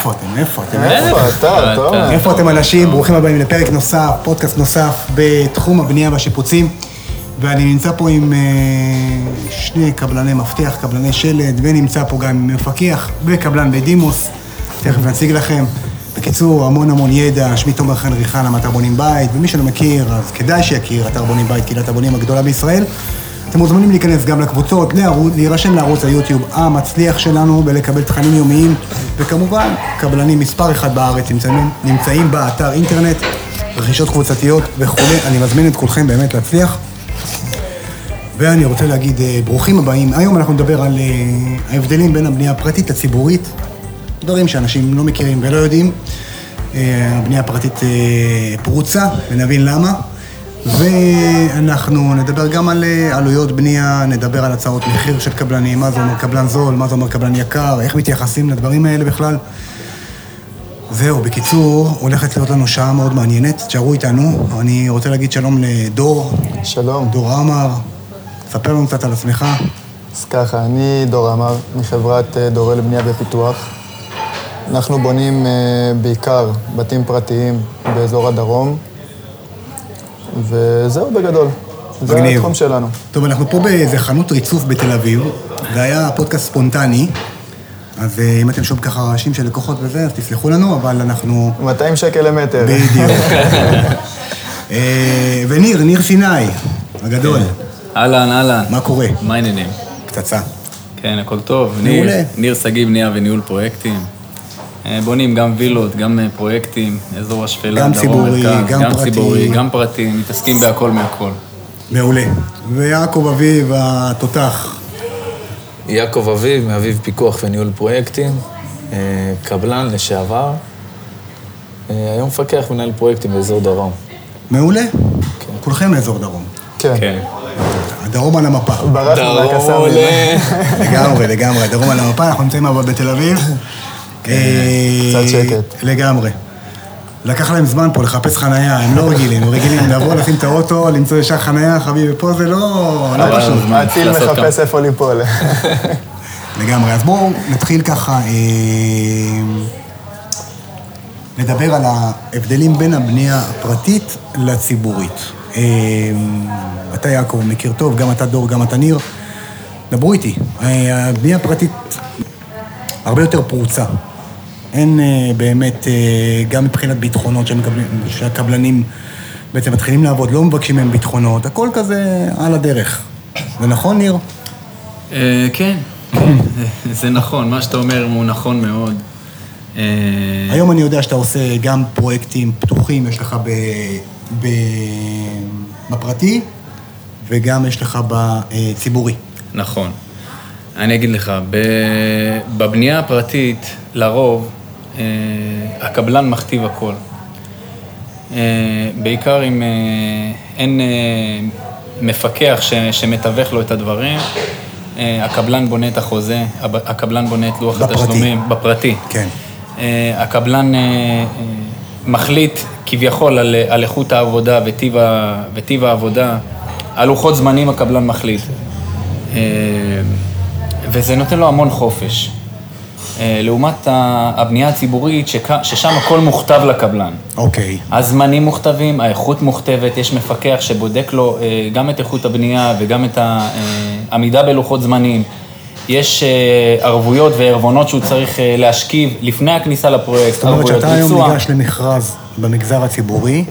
איפה אתם? איפה אתם? איפה אתה, תומר? איפה אתם אנשים? ברוכים הבאים לפרק נוסף, פודקאסט נוסף בתחום הבנייה והשיפוצים. ואני נמצא פה עם אה, שני קבלני מפתח, קבלני שלד, ונמצא פה גם מפקח וקבלן בדימוס. תכף נציג לכם. בקיצור, המון המון ידע, שמי תומר חן ריחן, אתר בונים בית, ומי שלא מכיר, אז כדאי שיכיר, אתר בונים בית, קהילת הבונים הגדולה בישראל. אתם מוזמנים להיכנס גם לקבוצות, לערוץ, להירשם לערוץ היוטיוב המצליח שלנו ולקבל תכנים יומיים, וכמובן, קבלנים מספר אחד בארץ נמצאים, נמצאים באתר אינטרנט, רכישות קבוצתיות וכולי. אני מזמין את כולכם באמת להצליח. ואני רוצה להגיד אה, ברוכים הבאים. היום אנחנו נדבר על אה, ההבדלים בין הבנייה הפרטית לציבורית, דברים שאנשים לא מכירים ולא יודעים. אה, הבנייה הפרטית פרוצה, ונבין למה. ואנחנו נדבר גם על עלויות בנייה, נדבר על הצעות מחיר של קבלנים, מה זה אומר קבלן זול, מה זה אומר קבלן יקר, איך מתייחסים לדברים האלה בכלל. זהו, בקיצור, הולכת להיות לנו שעה מאוד מעניינת, תשארו איתנו. אני רוצה להגיד שלום לדור. שלום. דור עמר, ספר לנו קצת על עצמך. אז ככה, אני דור עמר, מחברת אה, דורי לבנייה ופיתוח. אנחנו בונים אה, בעיקר בתים פרטיים באזור הדרום, וזהו בגדול. זה מגניב. התחום שלנו. טוב, אנחנו פה באיזה חנות ריצוף בתל אביב, והיה פודקאסט ספונטני, אז אה, אם אתם שומעים ככה רעשים של לקוחות וזה, אז תסלחו לנו, אבל אנחנו... 200 שקל למטר. בדיוק. אה, וניר, ניר סיני, הגדול, אהלן, אהלן. מה קורה? מה העניינים? פצצה. כן, הכל טוב. מעולה. ניר- ניר שגיא, בנייה וניהול פרויקטים. אה, בונים גם וילות, גם אה, פרויקטים, אזור השפלה, גם דרום ציבורי, מרכז, גם פרטי. ציבורי, גם פרטי, מתעסקים בהכל מהכל. מעולה. ויעקב אביב, התותח. יעקב אביב, מאביב פיקוח וניהול פרויקטים, אה, קבלן לשעבר, היום מפקח ומנהל פרויקטים באזור דרום. מעולה. כולכם מאזור דרום. כן. כן. הדרום על המפה. ברחנו מהקסאמים. עולה. לגמרי, לגמרי, הדרום על המפה, אנחנו נמצאים אבל בתל אביב. אה, קצת שקט. לגמרי. לקח להם זמן פה לחפש חנייה, הם לא רגילים, הם רגילים לבוא, לשים את האוטו, למצוא ישר חנייה, חביבי, פה זה לא לא פשוט. הציל לעשות מחפש. איפה ליפול. לגמרי. אז בואו נתחיל ככה, אה, לדבר על ההבדלים בין הבנייה הפרטית לציבורית. אה, אתה יעקב מכיר טוב, גם אתה דור, גם אתה ניר. דברו איתי. הבנייה הפרטית הרבה יותר פרוצה. אין אה, באמת, אה, גם מבחינת ביטחונות שמקבלים, שהקבלנים בעצם מתחילים לעבוד, לא מבקשים מהם ביטחונות, הכל כזה על הדרך. זה נכון, ניר? אה, כן, כן, זה- נכון, מה שאתה אומר הוא נכון מאוד. היום אני יודע שאתה עושה גם פרויקטים פתוחים, יש לך ב, ב, בפרטי וגם יש לך בציבורי. נכון. אני אגיד לך, בבנייה הפרטית, לרוב, הקבלן מכתיב הכל. אה, בעיקר אם אה, אין אה, מפקח ש- שמתווך לו את הדברים, אה, הקבלן בונה את החוזה, הקבלן בונה את לוח בפרטי. התשלומים, בפרטי. כן. אה, הקבלן אה, אה, מחליט כביכול על, על איכות העבודה וטיב, ה, וטיב העבודה, על לוחות זמנים הקבלן מחליט. אה, וזה נותן לו המון חופש. אה, לעומת הבנייה הציבורית, ששם הכל מוכתב לקבלן. אוקיי. הזמנים מוכתבים, האיכות מוכתבת, יש מפקח שבודק לו אה, גם את איכות הבנייה וגם את העמידה בלוחות זמנים. יש אה, ערבויות וערבונות שהוא צריך אה, להשכיב לפני הכניסה לפרויקט, זאת אומרת ערבויות שאתה היום ביצוע. ניגש למכרז במגזר הציבורי,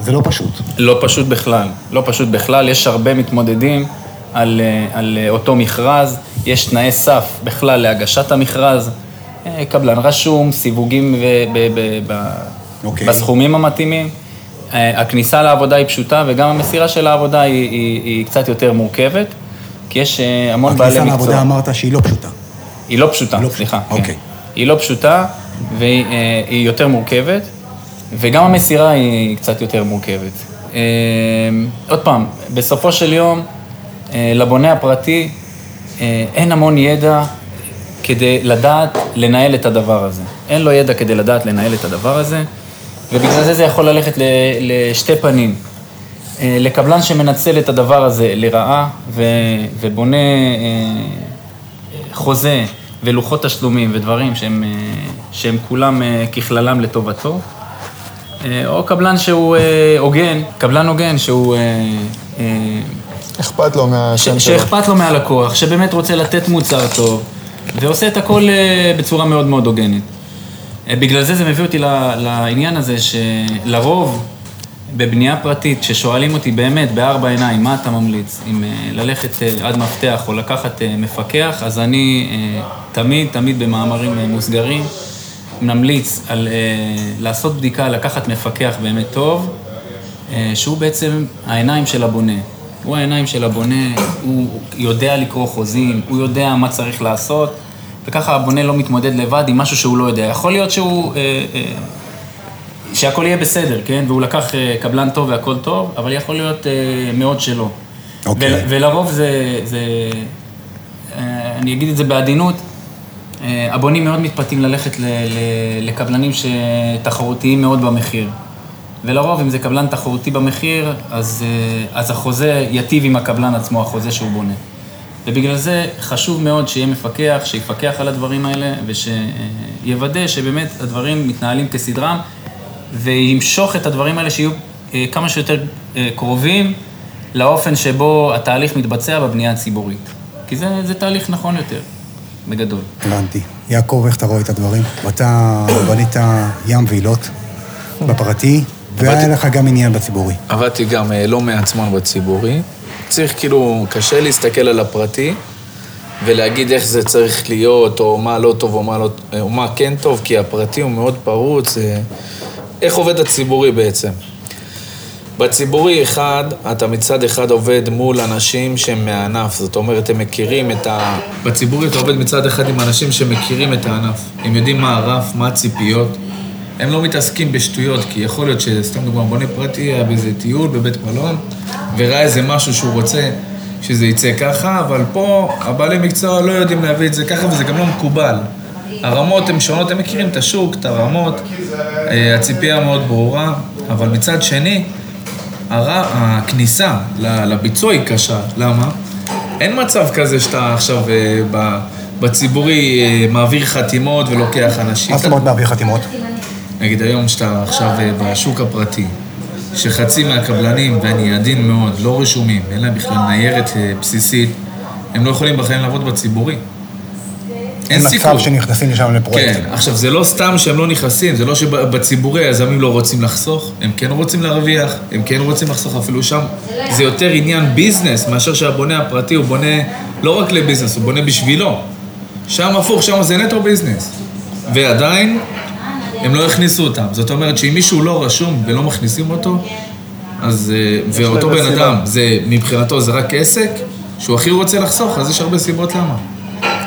זה לא פשוט. לא פשוט בכלל, לא פשוט בכלל, יש הרבה מתמודדים על, אה, על אה, אותו מכרז, יש תנאי סף בכלל להגשת המכרז, אה, קבלן רשום, סיווגים ב- ב- ב- ב- אוקיי. בסכומים המתאימים. אה, הכניסה לעבודה היא פשוטה וגם המסירה של העבודה היא, היא, היא קצת יותר מורכבת, כי יש אה, המון בעלי הכניסה מקצוע. לעבודה אמרת שהיא לא פשוטה. היא לא פשוטה, לא סליחה. כן. אוקיי. היא לא פשוטה והיא היא יותר מורכבת, וגם המסירה היא קצת יותר מורכבת. עוד פעם, בסופו של יום, לבונה הפרטי אין המון ידע כדי לדעת לנהל את הדבר הזה. אין לו ידע כדי לדעת לנהל את הדבר הזה, ובגלל זה זה יכול ללכת לשתי פנים. אה, לקבלן שמנצל את הדבר הזה לרעה ו- ובונה אה, חוזה ולוחות תשלומים ודברים שהם, אה, שהם כולם אה, ככללם לטובתו, אה, או קבלן שהוא אה, הוגן, קבלן הוגן שהוא... אכפת לו מהשם שלו. שאכפת לו מהלקוח, שבאמת רוצה לתת מוצר טוב, ועושה את הכל אה, בצורה מאוד מאוד הוגנת. אה, בגלל זה זה מביא אותי לעניין הזה שלרוב בבנייה פרטית, כששואלים אותי באמת בארבע עיניים, מה אתה ממליץ, אם אה, ללכת עד מפתח או לקחת מפקח, אז אני תמיד, תמיד במאמרים מוסגרים, נמליץ על לעשות בדיקה, לקחת מפקח באמת טוב, שהוא בעצם העיניים של הבונה. הוא העיניים של הבונה, הוא יודע לקרוא חוזים, הוא יודע מה צריך לעשות, וככה הבונה לא מתמודד לבד עם משהו שהוא לא יודע. יכול להיות שהוא... אה, אה, שהכל יהיה בסדר, כן? והוא לקח אה, קבלן טוב והכל טוב, אבל יכול להיות מאוד שלא. אוקיי. ול- ולרוב זה, זה, אני אגיד את זה בעדינות, הבונים מאוד מתפתים ללכת ל, ל, לקבלנים שתחרותיים מאוד במחיר. ולרוב, אם זה קבלן תחרותי במחיר, אז, אה, אז החוזה ייטיב עם הקבלן עצמו, החוזה שהוא בונה. ובגלל זה חשוב מאוד שיהיה מפקח, שיפקח על הדברים האלה, ושיוודא שבאמת הדברים מתנהלים כסדרם, וימשוך את הדברים האלה שיהיו אה, כמה שיותר אה, קרובים לאופן שבו התהליך מתבצע בבנייה הציבורית. כי זה, זה תהליך נכון יותר, בגדול. הבנתי. יעקב, איך אתה רואה את הדברים? ואתה בנית ים ועילות בפרטי, והיה עבדתי- לך גם עניין בציבורי. עבדתי גם אה, לא מעט זמן בציבורי. צריך כאילו, קשה להסתכל על הפרטי ולהגיד איך זה צריך להיות, או מה לא טוב, או מה, לא, או מה כן טוב, כי הפרטי הוא מאוד פרוץ. אה, איך עובד הציבורי בעצם? בציבורי אחד, אתה מצד אחד עובד מול אנשים שהם מהענף, זאת אומרת, הם מכירים את ה... בציבורי אתה עובד מצד אחד עם אנשים שמכירים את הענף. הם יודעים מה הרף, מה הציפיות. הם לא מתעסקים בשטויות, כי יכול להיות שסתם דוגמא, בונה פרטי היה באיזה טיול בבית מלון, וראה איזה משהו שהוא רוצה שזה יצא ככה, אבל פה הבעלי מקצוע לא יודעים להביא את זה ככה, וזה גם לא מקובל. הרמות הן שונות, הם מכירים את השוק, את הרמות, אה, הציפייה מאוד ברורה, אבל מצד שני, הר... הכניסה לביצוע היא קשה. למה? אין מצב כזה שאתה עכשיו אה, בציבורי אה, מעביר חתימות ולוקח אנשים. מה זאת אומרת מעביר חתימות? נגיד היום שאתה עכשיו אה, בשוק הפרטי, שחצי מהקבלנים, ואני עדין מאוד, לא רשומים, אין להם בכלל ניירת אה, בסיסית, הם לא יכולים בחיים לעבוד בציבורי. אין סיכוי. מצב שנכנסים לשם לפרויקט. כן, עכשיו זה לא סתם שהם לא נכנסים, זה לא שבציבורי היזמים לא רוצים לחסוך, הם כן רוצים להרוויח, הם כן רוצים לחסוך אפילו שם. זה יותר עניין ביזנס מאשר שהבונה הפרטי הוא בונה לא רק לביזנס, הוא בונה בשבילו. שם הפוך, שם זה נטו ביזנס. ועדיין, הם לא הכניסו אותם. זאת אומרת שאם מישהו לא רשום ולא מכניסים אותו, אז... אה, ואותו בן. אדם, זה, מבחינתו זה רק עסק, שהוא הכי רוצה לחסוך, אז יש הרבה סיבות למה.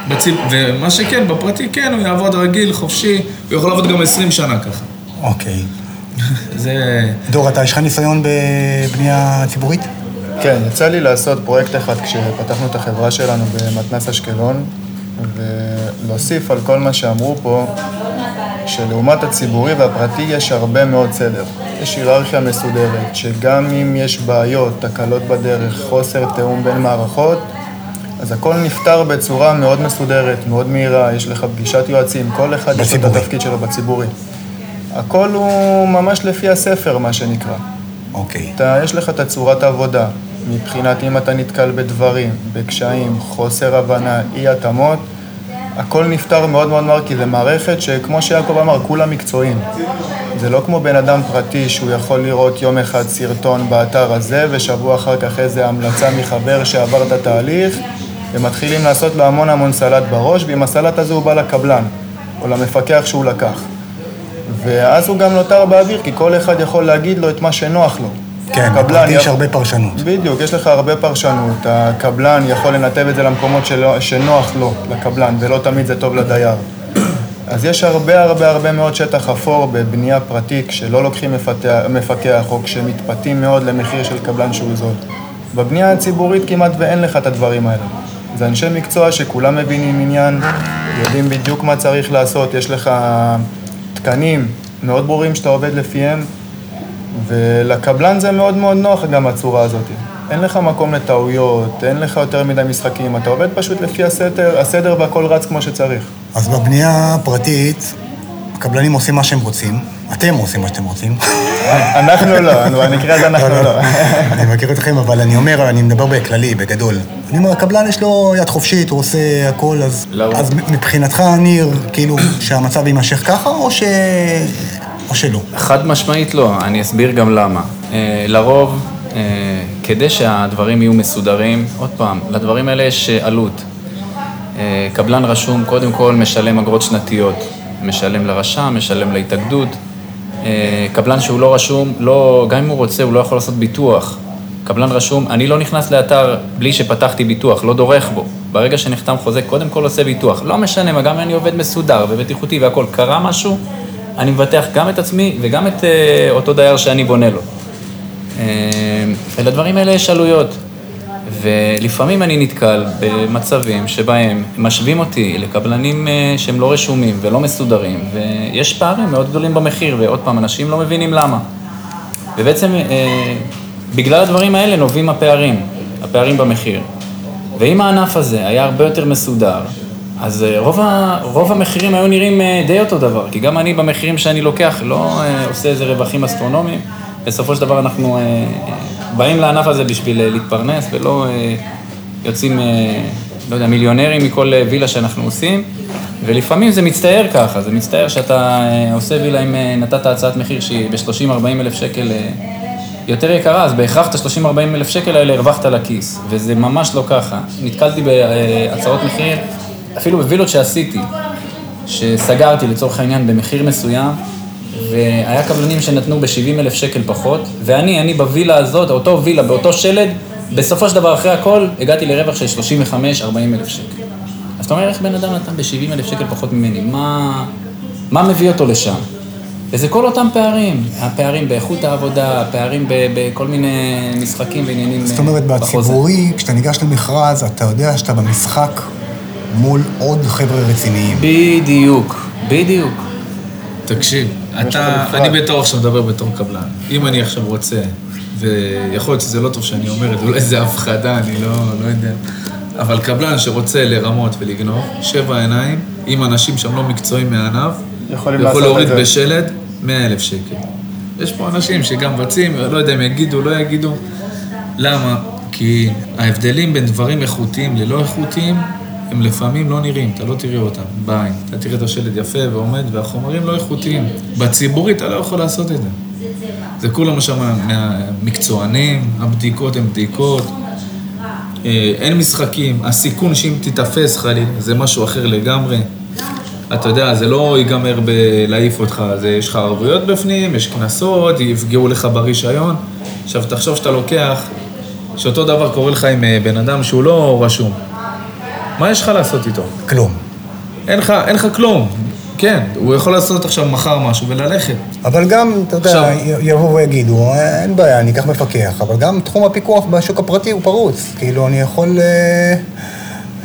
בציב... ומה שכן, בפרטי כן, הוא יעבוד רגיל, חופשי, הוא יכול לעבוד גם 20 שנה ככה. אוקיי. זה... דור, אתה, יש לך ניסיון בבנייה ציבורית? כן, יצא לי לעשות פרויקט אחד כשפתחנו את החברה שלנו במתנ"ס אשקלון, ולהוסיף על כל מה שאמרו פה, שלעומת הציבורי והפרטי יש הרבה מאוד סדר. יש היררכיה מסודרת, שגם אם יש בעיות, תקלות בדרך, חוסר תיאום בין מערכות, אז הכל נפתר בצורה מאוד מסודרת, מאוד מהירה, יש לך פגישת יועצים, כל אחד יש לו את. התפקיד שלו בציבורי. הכל הוא ממש לפי הספר, מה שנקרא. אוקיי. אתה, יש לך את הצורת העבודה, מבחינת אם אתה נתקל בדברים, בקשיים, חוסר הבנה, אי התאמות, הכל נפתר מאוד מאוד מהר, כי זו מערכת שכמו שיעקב אמר, כולם מקצועיים. זה לא כמו בן אדם פרטי שהוא יכול לראות יום אחד סרטון באתר הזה, ושבוע אחר כך איזה המלצה מחבר שעבר את התהליך, ומתחילים לעשות לו המון המון סלט בראש, ועם הסלט הזה הוא בא לקבלן, או למפקח שהוא לקח. ואז הוא גם נותר באוויר, כי כל אחד יכול להגיד לו את מה שנוח לו. כן, בפרטי יש הרבה פרשנות. בדיוק, יש לך הרבה פרשנות. הקבלן יכול לנתב את זה למקומות שלא, שנוח לו, לקבלן, ולא תמיד זה טוב לדייר. אז יש הרבה הרבה הרבה מאוד שטח אפור בבנייה פרטית, כשלא לוקחים מפתח, מפקח, או כשמתפתים מאוד למחיר של קבלן שהוא זול. בבנייה הציבורית כמעט ואין לך את הדברים האלה. זה אנשי מקצוע שכולם מבינים עניין, יודעים בדיוק מה צריך לעשות, יש לך תקנים מאוד ברורים שאתה עובד לפיהם, ולקבלן זה מאוד מאוד נוח גם הצורה הזאת. אין לך מקום לטעויות, אין לך יותר מדי משחקים, אתה עובד פשוט לפי הסדר, הסדר והכל רץ כמו שצריך. אז בבנייה הפרטית, הקבלנים עושים מה שהם רוצים, אתם עושים מה שאתם רוצים. אנחנו לא, במקרה הזה אנחנו לא. אני מכיר אתכם, אבל אני אומר, אני מדבר בכללי, בגדול. אני אומר, הקבלן יש לו יד חופשית, הוא עושה הכל, אז. אז מבחינתך, ניר, כאילו, שהמצב יימשך ככה, או, ש... או שלא? חד משמעית לא, אני אסביר גם למה. אה, לרוב, אה, כדי שהדברים יהיו מסודרים, עוד פעם, לדברים האלה יש אה, עלות. קבלן רשום, קודם כל משלם אגרות שנתיות, משלם לרשם, משלם להתאגדות. קבלן שהוא לא רשום, לא, גם אם הוא רוצה, הוא לא יכול לעשות ביטוח. קבלן רשום, אני לא נכנס לאתר בלי שפתחתי ביטוח, לא דורך בו. ברגע שנחתם חוזה, קודם כל עושה ביטוח. לא משנה מה, גם אם אני עובד מסודר ובטיחותי והכול, קרה משהו, אני מבטח גם את עצמי וגם את אה, אותו דייר שאני בונה לו. אה, ולדברים האלה יש עלויות. ולפעמים אני נתקל במצבים שבהם משווים אותי לקבלנים אה, שהם לא רשומים ולא מסודרים, ויש פערים מאוד גדולים במחיר, ועוד פעם, אנשים לא מבינים למה. ובעצם אה, בגלל הדברים האלה נובעים הפערים, הפערים במחיר. ואם הענף הזה היה הרבה יותר מסודר, אז אה, רוב, ה, רוב המחירים היו נראים אה, די אותו דבר, כי גם אני במחירים שאני לוקח לא אה, עושה איזה רווחים אסטרונומיים, בסופו של דבר אנחנו באים לענף הזה בשביל להתפרנס ולא יוצאים, לא יודע, מיליונרים מכל וילה שאנחנו עושים, ולפעמים זה מצטייר ככה, זה מצטייר שאתה עושה וילה אם נתת הצעת מחיר שהיא ב-30-40 אלף שקל יותר יקרה, אז בהכרח את ה-30-40 אלף שקל האלה הרווחת לכיס, וזה ממש לא ככה. נתקלתי בהצעות מחיר, אפילו בווילות שעשיתי, שסגרתי לצורך העניין במחיר מסוים, והיה קבלנים שנתנו ב-70 אלף שקל פחות, ואני, אני בווילה הזאת, אותו וילה, באותו שלד, בסופו של דבר, אחרי הכל, הגעתי לרווח של 35-40 אלף שקל. אז אתה אומר, איך בן אדם נתן ב-70 אלף שקל פחות ממני? מה, מה מביא אותו לשם? וזה כל אותם פערים, הפערים באיכות העבודה, הפערים בכל מיני משחקים ועניינים זאת אומרת. בציבורי, כשאתה ניגש למכרז, אתה יודע שאתה במשחק מול עוד חבר'ה רציניים. בדיוק, בדיוק. תקשיב, אתה. אני בתור עכשיו מדבר בתור קבלן. אם אני עכשיו רוצה, ויכול להיות שזה לא טוב שאני אומר את זה, אולי זה הפחדה, אני לא, לא יודע. אבל קבלן שרוצה לרמות ולגנוב, שבע עיניים, עם אנשים שהם לא מקצועיים מהענף, יכול להוריד. בשלד 100 אלף שקל. יש פה אנשים שגם מבצעים, לא יודע אם יגידו, לא יגידו. למה? כי ההבדלים בין דברים איכותיים ללא איכותיים, הם לפעמים לא נראים, אתה לא תראה אותם בעין. אתה תראה את השלד יפה ועומד, והחומרים לא איכותיים. בציבורי אתה לא יכול לעשות את זה. זה כולם שם מה- מקצוענים, הבדיקות הן בדיקות, אה, אין משחקים, הסיכון שאם תיתפס חלילה זה משהו אחר לגמרי. אתה יודע, זה לא ייגמר בלהעיף אותך, זה, יש לך ערבויות בפנים, יש קנסות, יפגעו לך ברישיון. עכשיו, תחשוב שאתה לוקח, שאותו דבר קורה לך עם אה, בן אדם שהוא לא רשום. מה יש לך לעשות איתו? כלום. אין לך, אין לך כלום. כן, הוא יכול לעשות עכשיו מחר משהו וללכת. אבל גם, אתה יודע, עכשיו- יבואו ויגידו, "אה, אין בעיה, אני אקח מפקח, אבל גם תחום הפיקוח בשוק הפרטי הוא פרוץ. כאילו, אני יכול אה,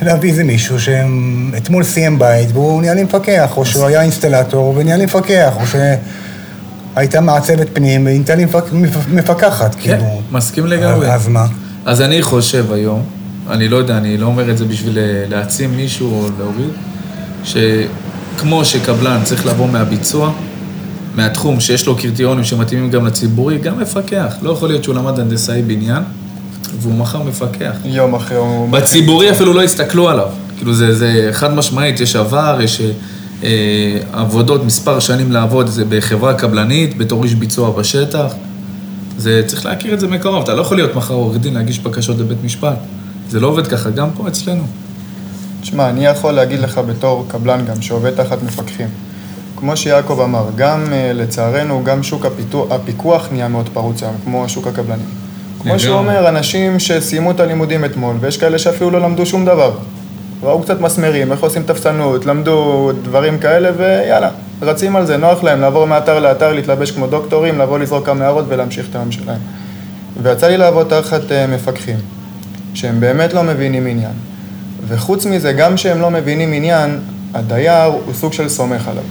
להביא איזה מישהו שאתמול סיים בית והוא נהיה לי מפקח, או שהוא היה אינסטלטור ונהיה לי מפקח, או שהייתה מעצבת פנים ונהייתה לי מפק- מפ- מפקחת, כן, כאילו. מסכים לגמרי. אז מה? אז אני חושב היום, אני לא יודע, אני לא אומר את זה בשביל אה, להעצים מישהו או להוריד, שכמו שקבלן צריך לבוא מהביצוע, מהתחום שיש לו קריטריונים שמתאימים גם לציבורי, גם מפקח. לא יכול להיות שהוא למד הנדסאי בניין, והוא מחר מפקח. יום אחרי הוא... בציבורי אפילו לא הסתכלו עליו. כאילו זה, זה חד משמעית, יש עבר, יש אה, עבודות, מספר שנים לעבוד, זה בחברה קבלנית, בתור איש ביצוע בשטח. זה, צריך להכיר את זה מקרוב, אתה לא יכול להיות מחר עורך דין להגיש בקשות לבית משפט. זה לא עובד ככה, גם פה אצלנו. תשמע, אני יכול להגיד לך בתור קבלן גם, שעובד תחת מפקחים. כמו שיעקב אמר, גם אה, לצערנו, גם שוק הפיתוח, הפיקוח נהיה מאוד פרוץ היום, כמו שוק הקבלנים. כמו שהוא. אומר, אנשים שסיימו את הלימודים אתמול, ויש כאלה שאפילו לא למדו שום דבר. ראו קצת מסמרים, איך עושים תפסנות, למדו דברים כאלה, ויאללה, רצים על זה, נוח להם לעבור מאתר לאתר, להתלבש כמו דוקטורים, לבוא לזרוק כמה הערות ולהמשיך את היום שלהם. ויצא לי לעבוד תחת אה, מפקחים, שהם באמת לא מבינים עניין. וחוץ מזה, גם שהם לא מבינים עניין, הדייר הוא סוג של סומך עליו.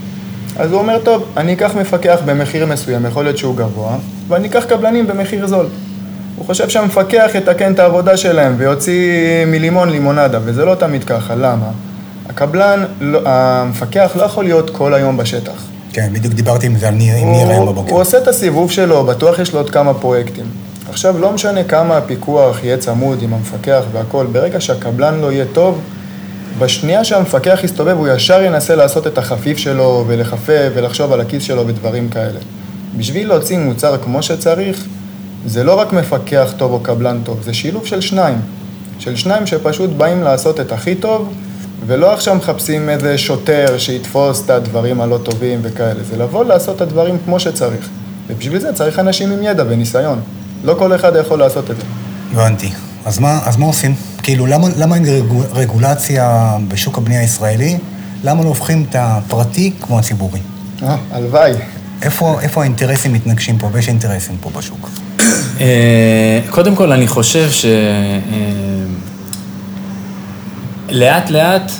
אז הוא אומר, טוב, אני אקח מפקח במחיר מסוים, יכול להיות שהוא גבוה, ואני אקח קבלנים במחיר זול. הוא חושב שהמפקח יתקן את העבודה שלהם ויוציא מלימון לימונדה, וזה לא תמיד ככה, למה? הקבלן, לא- המפקח לא יכול להיות כל היום בשטח. כן, בדיוק דיברתי עם זה על ניר היום הוא, בבוקר. הוא עושה את הסיבוב שלו, בטוח יש לו עוד כמה פרויקטים. עכשיו, לא משנה כמה הפיקוח יהיה צמוד עם המפקח והכל, ברגע שהקבלן לא יהיה טוב, בשנייה שהמפקח יסתובב, הוא ישר ינסה לעשות את החפיף שלו, ולחפף, ולחשוב על הכיס שלו ודברים כאלה. בשביל להוציא מוצר כמו שצריך, זה לא רק מפקח טוב או קבלן טוב, זה שילוב של שניים. של שניים שפשוט באים לעשות את הכי טוב, ולא עכשיו מחפשים איזה שוטר שיתפוס את הדברים הלא טובים וכאלה. זה לבוא לעשות את הדברים כמו שצריך. ובשביל זה צריך אנשים עם ידע וניסיון. לא כל אחד יכול לעשות את זה. הבנתי. אז מה, אז מה עושים? כאילו, למה, למה אין רגו- רגולציה בשוק הבנייה הישראלי? למה לא הופכים את הפרטי כמו הציבורי? אה, הלוואי. איפה, איפה האינטרסים מתנגשים פה, ויש אינטרסים פה בשוק? אה, קודם כל, אני חושב ש... לאט לאט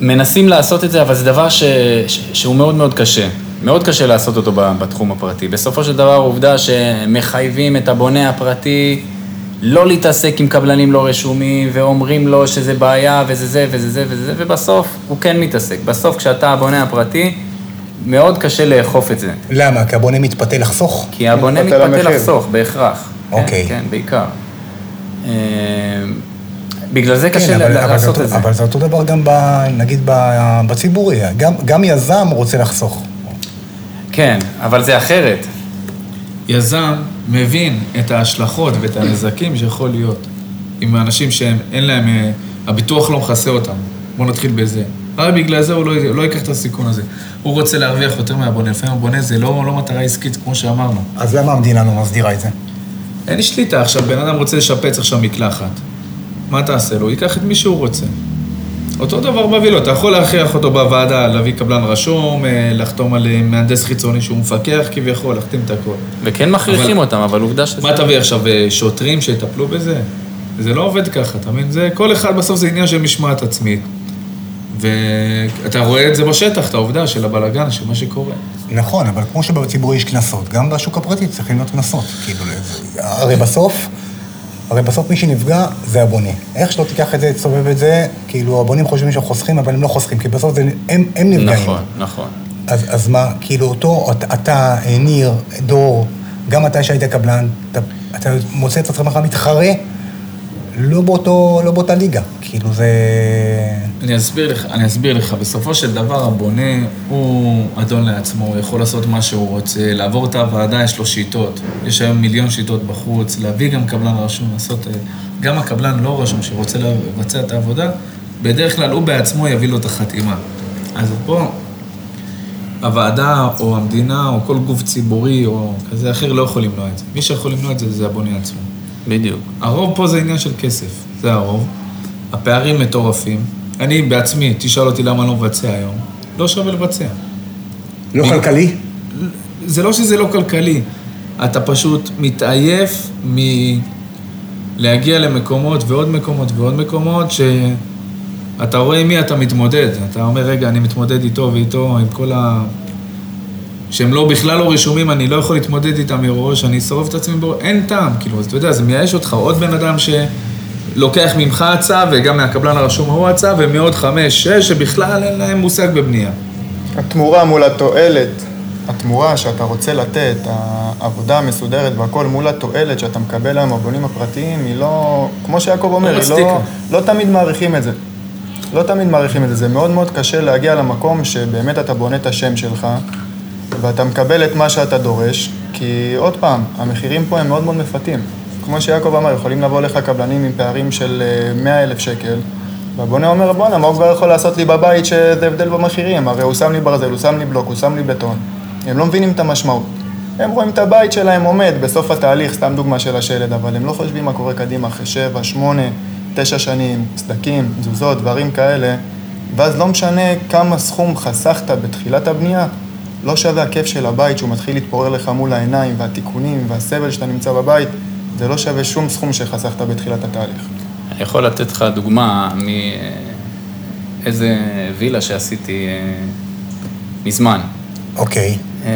מנסים לעשות את זה, אבל זה דבר ש... ש... שהוא מאוד מאוד קשה. מאוד קשה לעשות אותו בתחום הפרטי. בסופו של דבר, עובדה שמחייבים את הבונה הפרטי לא להתעסק עם קבלנים לא רשומים, ואומרים לו שזה בעיה, וזה זה, וזה זה, וזה זה, ובסוף הוא כן מתעסק. בסוף, כשאתה הבונה הפרטי, מאוד קשה לאכוף את זה. למה? כי הבונה מתפתה לחסוך? כי הבונה מתפתה מתפתה. לחסוך, בהכרח. אוקיי. כן, כן, בעיקר. אה, בגלל זה קשה כן, אבל, אבל, לעשות זה, את זה. אבל זה אותו דבר גם, ב, נגיד, ב, בציבורי. גם, גם יזם רוצה לחסוך. כן, אבל זה אחרת. יזם מבין את ההשלכות ואת הנזקים שיכול להיות עם האנשים שאין להם, אה, הביטוח לא מכסה אותם. בואו נתחיל בזה. רק בגלל זה הוא לא, לא ייקח את הסיכון הזה. הוא רוצה להרוויח יותר מהבונה, לפעמים הבונה זה לא, לא מטרה עסקית כמו שאמרנו. אז למה המדינה לא מסדירה את זה? אין לי שליטה, עכשיו בן אדם רוצה לשפץ עכשיו מקלחת. מה תעשה לו? הוא ייקח את מי שהוא רוצה. אותו דבר לו, אתה יכול להכריח אותו בוועדה, להביא קבלן רשום, אה, לחתום על אה, מהנדס חיצוני שהוא מפקח כביכול, להחתים את הכל. וכן מכריחים אבל- אותם, אבל עובדה שזה... מה תביא עכשיו, אה, שוטרים שיטפלו בזה? זה לא עובד ככה, אתה מבין? זה, כל אחד בסוף זה עניין של משמעת עצמית. ואתה רואה את זה בשטח, את העובדה של הבלגן, של מה שקורה. נכון, אבל כמו שבציבורי יש קנסות, גם בשוק הפרטי צריכים להיות קנסות. כאילו, הרי בסוף, הרי בסוף מי שנפגע זה הבונה. איך שלא תיקח את זה, תסובב את זה, כאילו הבונים חושבים שהם חוסכים, אבל הם לא חוסכים, כי בסוף זה, הם, הם נפגעים. נכון, נכון. אז, אז מה, כאילו אותו, אתה, אה, ניר, דור, גם אתה שהיית קבלן, אתה, אתה מוצא את עצמך מתחרה, לא, באותו, לא באותה ליגה. כאילו זה... אני אסביר לך, אני אסביר לך, בסופו של דבר הבונה הוא אדון לעצמו, הוא יכול לעשות מה שהוא רוצה, לעבור את הוועדה יש לו שיטות, יש היום מיליון שיטות בחוץ, להביא גם קבלן רשום, לעשות, אה, גם הקבלן לא רשום שרוצה לבצע את העבודה, בדרך כלל הוא בעצמו יביא לו את החתימה. אז פה הוועדה או המדינה או כל גוף ציבורי או כזה אחר לא יכול למנוע את זה. מי שיכול למנוע את זה זה הבונה עצמו. בדיוק. הרוב פה זה עניין של כסף, זה הרוב. הפערים מטורפים. אני בעצמי, תשאל אותי למה אני לא מבצע היום, לא שווה לבצע. לא כלכלי? זה לא שזה לא כלכלי, אתה פשוט מתעייף מלהגיע למקומות ועוד מקומות ועוד מקומות שאתה רואה עם מי אתה מתמודד. אתה אומר, רגע, אני מתמודד איתו ואיתו, עם כל ה... שהם לא, בכלל לא רשומים, אני לא יכול להתמודד איתם מראש, אני אשרוף את עצמי בראש, אין טעם, כאילו, אז אתה יודע, זה מייאש אותך, עוד בן אדם שלוקח ממך הצעה, וגם מהקבלן הרשום ההוא הצעה, ומעוד חמש, שש, שבכלל אין להם מושג בבנייה. התמורה מול התועלת, התמורה שאתה רוצה לתת, העבודה המסודרת והכל מול התועלת שאתה מקבל היום בבונים הפרטיים, היא לא, כמו שיעקב אומר, היא מצדיקה. לא, לא תמיד מעריכים את זה. לא תמיד מעריכים את זה. זה מאוד מאוד קשה להגיע למקום שבאמת אתה בונה את השם שלך, ואתה מקבל את מה שאתה דורש, כי עוד פעם, המחירים פה הם מאוד מאוד מפתים. כמו שיעקב אמר, יכולים לבוא לך קבלנים עם פערים של 100 אלף שקל, והבונה אומר, בואנה, מה הוא כבר יכול לעשות לי בבית שזה הבדל במחירים? הרי הוא שם לי ברזל, הוא שם לי בלוק, הוא שם לי בטון. הם לא מבינים את המשמעות. הם רואים את הבית שלהם עומד בסוף התהליך, סתם דוגמה של השלד, אבל הם לא חושבים מה קורה קדימה אחרי שבע, שמונה, תשע שנים, סדקים, תזוזות, דברים כאלה, ואז לא משנה כמה סכום חסכת בתחילת הבנייה, לא שווה הכיף של הבית שהוא מתחיל להתפורר לך מול העיניים, והתיקונים והסבל שאתה נמצא בבית, זה לא שווה שום סכום שחסכת בתחילת התהליך. אני יכול לתת לך דוגמה מאיזה וילה שעשיתי אה, מזמן. אוקיי. אה,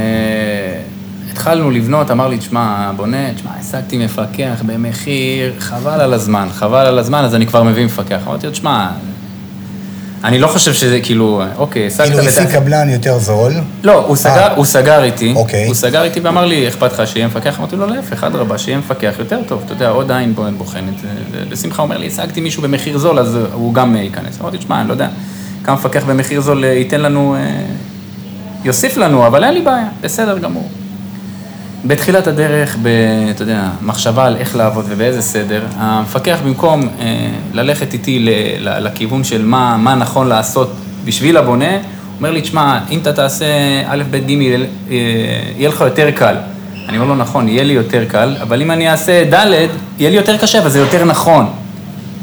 התחלנו לבנות, אמר לי, תשמע, בונה, תשמע, השגתי מפקח במחיר, חבל על הזמן, חבל על הזמן, אז אני כבר מביא מפקח. אמרתי לו, תשמע, אני לא חושב שזה כאילו, אוקיי, השגת... כאילו השיג קבלן יותר זול. לא, הוא סגר, אה. הוא סגר איתי, אוקיי. הוא סגר איתי ואמר לי, אכפת לך שיהיה מפקח? אמרתי לו, להפך, אדרבה, שיהיה מפקח יותר טוב, אתה יודע, עוד עין בוחנת. בשמחה אומר לי, השגתי מישהו במחיר זול, אז הוא גם אה, ייכנס. אמרתי, תשמע, אני לא יודע, כמה מפקח במחיר זול אה, ייתן לנו, יוסיף לנו, אבל אין לי בעיה, בסדר גמור. בתחילת הדרך, ב, אתה יודע, מחשבה על איך לעבוד ובאיזה סדר, המפקח במקום אה, ללכת איתי ל, ל, לכיוון של מה, מה נכון לעשות בשביל הבונה, אומר לי, תשמע, אם אתה תעשה א', ב', ג', אה, יהיה לך יותר קל. אני אומר לו, נכון, יהיה לי יותר קל, אבל אם אני אעשה ד', יהיה לי יותר קשה, אבל זה יותר נכון.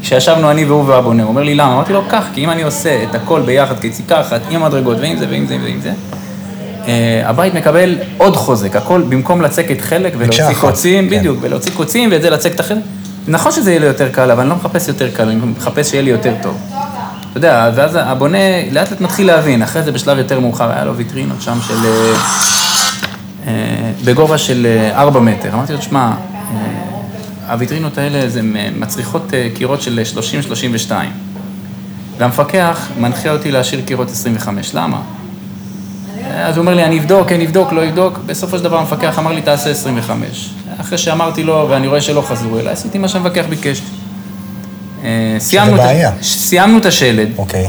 כשישבנו אני והוא והבונה, הוא אומר לי, למה? אמרתי לו, כך, כי אם אני עושה את הכל ביחד כיציקה אחת, עם המדרגות, ועם זה, ועם זה, ועם זה, אה, הבית מקבל עוד חוזק, הכל במקום לצקת חלק ולהוציא קוצים, כן. בדיוק, ולהוציא קוצים ואת זה לצק את החלק. נכון שזה יהיה לי יותר קל, אבל אני לא מחפש יותר קל, אני מחפש שיהיה לי יותר טוב. אתה יודע, ואז הבונה לאט לאט מתחיל להבין, אחרי זה בשלב יותר מאוחר, היה לו ויטרינות שם של... אה, אה, בגובה של אה, 4 מטר. אמרתי לו, תשמע, אה, הוויטרינות האלה זה מצריכות אה, קירות של 30-32. והמפקח מנחה אותי להשאיר קירות 25. למה? אז הוא אומר לי, אני אבדוק, כן אבדוק, לא אבדוק. בסופו של דבר המפקח אמר לי, תעשה 25. אחרי שאמרתי לו, ואני רואה שלא חזרו אליי, עשיתי מה שהמפקח ביקש. אה, סיימנו את. סיימנו את השלד. אוקיי.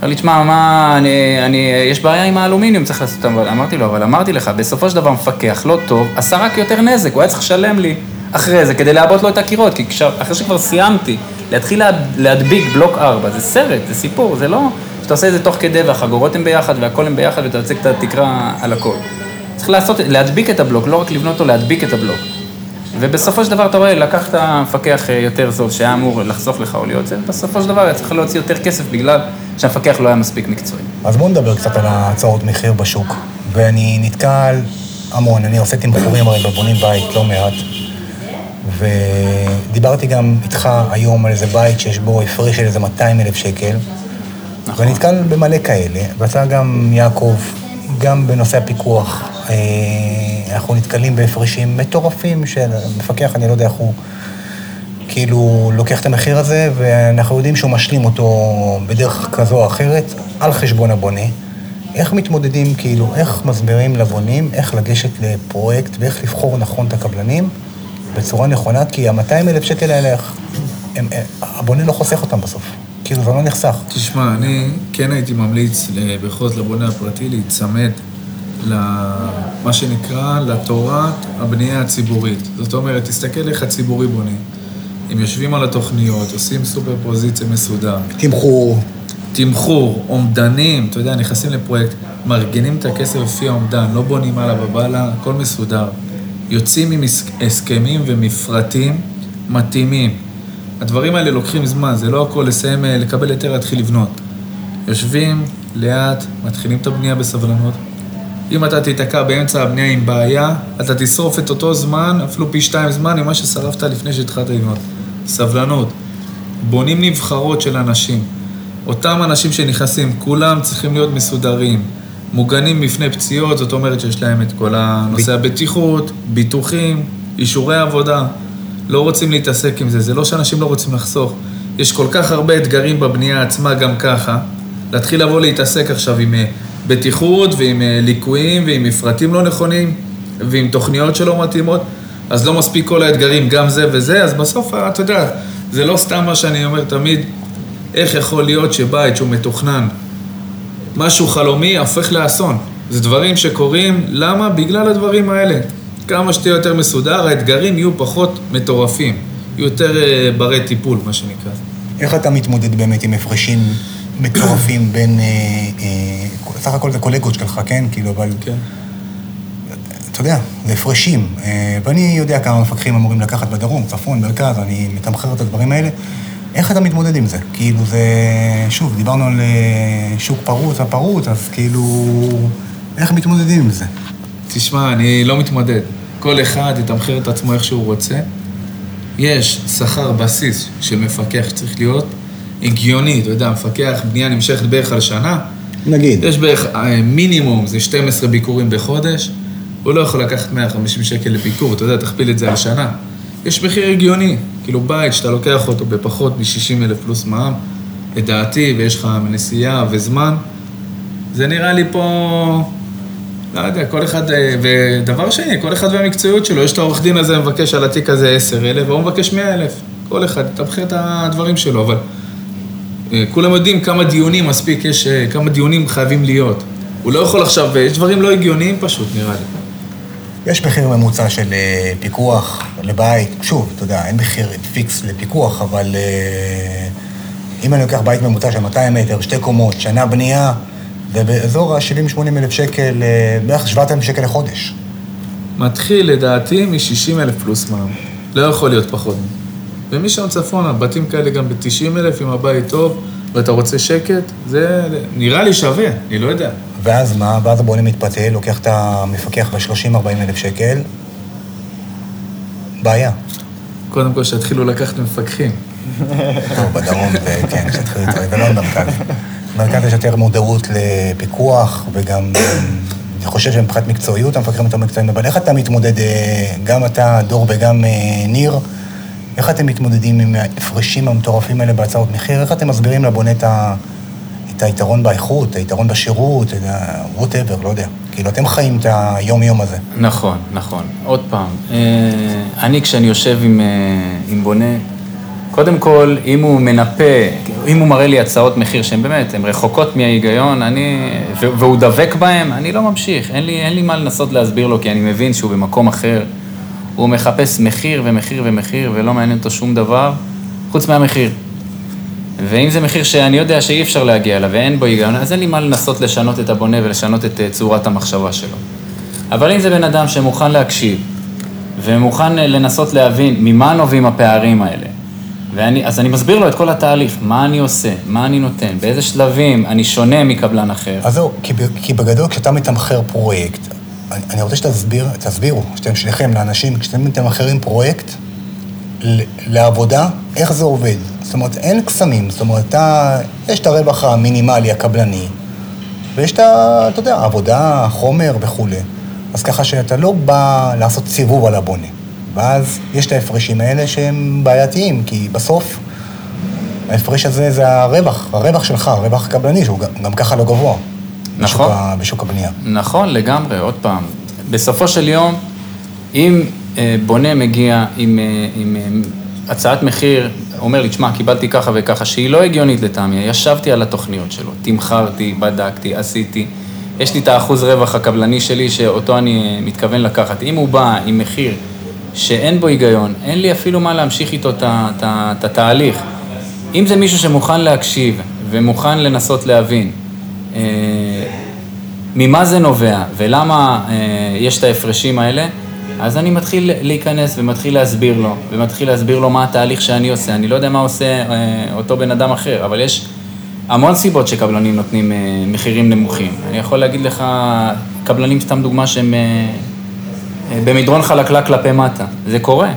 אמר לי, תשמע, מה, אני, אני, יש בעיה עם האלומיניום, צריך לעשות אותם. אמרתי לו, אבל אמרתי לך, בסופו של דבר מפקח לא טוב, עשה רק יותר נזק, הוא היה צריך לשלם לי אחרי זה כדי לעבות לו את הקירות, כי כשה, אחרי שכבר סיימתי, להתחיל לה, להדביק בלוק 4, זה סרט, זה סיפור, זה לא שאתה עושה את זה תוך כדי והחגורות הן ביחד והכל הם ביחד ואתה יוצק את התקרה על הכל. צריך לעשות, להדביק את הבלוק, לא רק לבנות אותו, להדביק את הבלוק. ובסופו של דבר אתה רואה, לקחת מפקח אה, יותר זול שהיה אמור לחסוך לך או להיות זה, בסופו של דבר היה צריך להוציא יותר כסף בגלל שהמפקח לא היה מספיק מקצועי. אז בואו נדבר קצת על ההצעות מחיר בשוק. ואני נתקל המון, אני עושה תמחורים הרי בבונים בית לא מעט. ודיברתי גם איתך היום על איזה בית שיש בו הפרש של איזה 200 אלף שקל. נכון. ואני נתקל במלא כאלה, ואתה גם, יעקב, גם בנושא הפיקוח, אה, אנחנו נתקלים בהפרשים מטורפים של מפקח, אני לא יודע איך הוא כאילו לוקח את המחיר הזה, ואנחנו יודעים שהוא משלים אותו בדרך כזו או אחרת, על חשבון הבונה. איך מתמודדים, כאילו, איך מסבירים לבונים, איך לגשת לפרויקט ואיך לבחור נכון את הקבלנים בצורה נכונה, כי ה-200 אלף שקל האלה, הבונה לא חוסך אותם בסוף. כאילו, זה לא נחסך. תשמע, אני כן הייתי ממליץ בכל לבונה הפרטי להיצמד למה שנקרא לתורת הבנייה הציבורית. זאת אומרת, תסתכל איך הציבורי בונה. הם יושבים על התוכניות, עושים סופר פוזיציה מסודר, תמחור, תמחור, אומדנים, אתה יודע, נכנסים לפרויקט, מארגנים את הכסף לפי האומדן, לא בונים הלאה ובאללה, הכל מסודר. יוצאים עם הס- הסכמים ומפרטים מתאימים. הדברים האלה לוקחים זמן, זה לא הכל לסיים, אה, לקבל היתר, להתחיל לבנות. יושבים, לאט, מתחילים את הבנייה בסבלנות. אם אתה תיתקע באמצע הבנייה עם בעיה, אתה תשרוף את אותו זמן, אפילו פי שתיים זמן, ממה ששרפת לפני שהתחלת לבנות. סבלנות. בונים נבחרות של אנשים. אותם אנשים שנכנסים, כולם צריכים להיות מסודרים, מוגנים בפני פציעות, זאת אומרת שיש להם את כל הנושא הבטיחות, ביטוחים, אישורי עבודה. לא רוצים להתעסק עם זה, זה לא שאנשים לא רוצים לחסוך. יש כל כך הרבה אתגרים בבנייה עצמה גם ככה. להתחיל לבוא להתעסק עכשיו עם אה, בטיחות ועם אה, ליקויים ועם מפרטים לא נכונים ועם תוכניות שלא מתאימות, אז לא מספיק כל האתגרים, גם זה וזה, אז בסוף, אה, אתה יודע, זה לא סתם מה שאני אומר תמיד, איך יכול להיות שבית שהוא מתוכנן, משהו חלומי, הופך לאסון. זה דברים שקורים, למה? בגלל הדברים האלה. כמה שתהיה יותר מסודר, האתגרים יהיו פחות מטורפים, יהיו יותר אה, ברי טיפול, מה שנקרא. איך אתה מתמודד באמת עם הפרשים מטורפים בין... אה, אה, סך הכל זה קולגות שלך, כן? כאילו, אבל... כן. אתה יודע, זה הפרשים. ואני יודע כמה מפקחים אמורים לקחת בדרום, צפון, מרכז, אני מתמחר את הדברים האלה. איך אתה מתמודד עם זה? כאילו זה... שוב, דיברנו על שוק פרוץ, הפרוץ, אז כאילו... איך מתמודדים עם זה? תשמע, אני לא מתמודד. כל אחד יתמחר את עצמו איך שהוא רוצה. יש שכר בסיס של מפקח שצריך להיות הגיוני, אתה יודע, מפקח בנייה נמשכת בערך על שנה, נגיד. יש בערך אה, מינימום, זה 12 ביקורים בחודש, הוא לא יכול לקחת 150 שקל לביקור, אתה יודע, תכפיל את זה על שנה. יש מחיר הגיוני, כאילו בית שאתה לוקח אותו בפחות מ-60 אלף פלוס מע"מ, לדעתי, ויש לך נסיעה וזמן, זה נראה לי פה, לא יודע, כל אחד, אה, ודבר שני, כל אחד והמקצועיות שלו, יש את העורך דין הזה מבקש על התיק הזה 10 אלף, והוא מבקש 100 אלף. כל אחד, תבחר את הדברים שלו, אבל אה, כולם יודעים כמה דיונים מספיק יש, אה, כמה דיונים חייבים להיות. הוא לא יכול עכשיו, יש דברים לא הגיוניים פשוט, נראה לי. יש מחיר ממוצע של פיקוח לבית, שוב, אתה יודע, אין מחיר פיקס לפיקוח, אבל אם אני לוקח בית ממוצע של 200 מטר, שתי קומות, שנה בנייה, זה באזור ה-70-80 אלף שקל, אה, בערך 7,000 שקל לחודש. מתחיל לדעתי מ-60 אלף פלוס מע"מ. לא יכול להיות פחות. ומשם צפונה, בתים כאלה גם ב-90 אלף, אם הבית טוב, ואתה רוצה שקט, זה נראה לי שווה, אני לא יודע. ואז מה? ואז הבונה מתפתל, לוקח את המפקח ב-30-40 אלף שקל, בעיה. קודם כל שיתחילו לקחת מפקחים. טוב, בדרום זה, כן, שתתחיל להתראה, ולא במרכז. במרכז יש יותר מודעות לפיקוח, וגם, אני חושב שמבחינת מקצועיות, המפקחים יותר מקצועיים, אבל איך אתה מתמודד, אה, גם אתה, דור וגם אה, ניר, איך אתם מתמודדים עם ההפרשים המטורפים האלה בהצעות מחיר? איך אתם מסבירים לבונה את, ה, את היתרון באיכות, היתרון בשירות, את ה-whatever, לא יודע. כאילו, אתם חיים את היום-יום הזה. נכון, נכון. עוד פעם, אה, אני כשאני יושב עם, עם בונה, קודם כל, אם הוא מנפה, אם הוא מראה לי הצעות מחיר שהן באמת, הן רחוקות מההיגיון, אני, והוא דבק בהן, אני לא ממשיך. אין לי, אין לי מה לנסות להסביר לו, כי אני מבין שהוא במקום אחר. הוא מחפש מחיר ומחיר ומחיר, ולא מעניין אותו שום דבר, חוץ מהמחיר. ואם זה מחיר שאני יודע שאי אפשר להגיע אליו ואין בו היגיון, אז אין לי מה לנסות לשנות את הבונה ולשנות את אה, צורת המחשבה שלו. אבל אם זה בן אדם שמוכן להקשיב, ומוכן אה, לנסות להבין ממה נובעים הפערים האלה, ואני, אז אני מסביר לו את כל התהליך, מה אני עושה, מה אני נותן, באיזה שלבים אני שונה מקבלן אחר. אז זהו, כי, כי בגדול, כשאתה מתמחר פרויקט, אני, אני רוצה שתסביר, תסבירו, שאתם שליחים לאנשים, כשאתם מתמחרים פרויקט לעבודה, איך זה עובד. זאת אומרת, אין קסמים, זאת אומרת, אתה, יש את הרווח המינימלי הקבלני, ויש את ה... אתה יודע, עבודה, חומר וכולי. אז ככה שאתה לא בא לעשות סיבוב על הבונה. ואז יש את ההפרשים האלה שהם בעייתיים, כי בסוף ההפרש הזה זה הרווח, הרווח שלך, הרווח הקבלני, שהוא גם, גם ככה לא גבוה. בשוק, נכון. ה, בשוק הבנייה. נכון, לגמרי, עוד פעם. בסופו של יום, אם אה, בונה מגיע עם, אה, עם אה, הצעת מחיר, אומר לי, תשמע, קיבלתי ככה וככה, שהיא לא הגיונית לטעמי, ישבתי על התוכניות שלו, תמחרתי, בדקתי, עשיתי, יש לי את האחוז רווח הקבלני שלי, שאותו אני אה, מתכוון לקחת. אם הוא בא עם מחיר שאין בו היגיון, אין לי אפילו מה להמשיך איתו את התהליך. אם זה מישהו שמוכן להקשיב ומוכן לנסות להבין, אה, ממה זה נובע ולמה אה, יש את ההפרשים האלה, אז אני מתחיל להיכנס ומתחיל להסביר לו, ומתחיל להסביר לו מה התהליך שאני עושה. אני לא יודע מה עושה אה, אותו בן אדם אחר, אבל יש המון סיבות שקבלנים נותנים אה, מחירים נמוכים. אני יכול להגיד לך, קבלנים, סתם דוגמה, שהם אה, במדרון חלקלק כלפי מטה. זה קורה.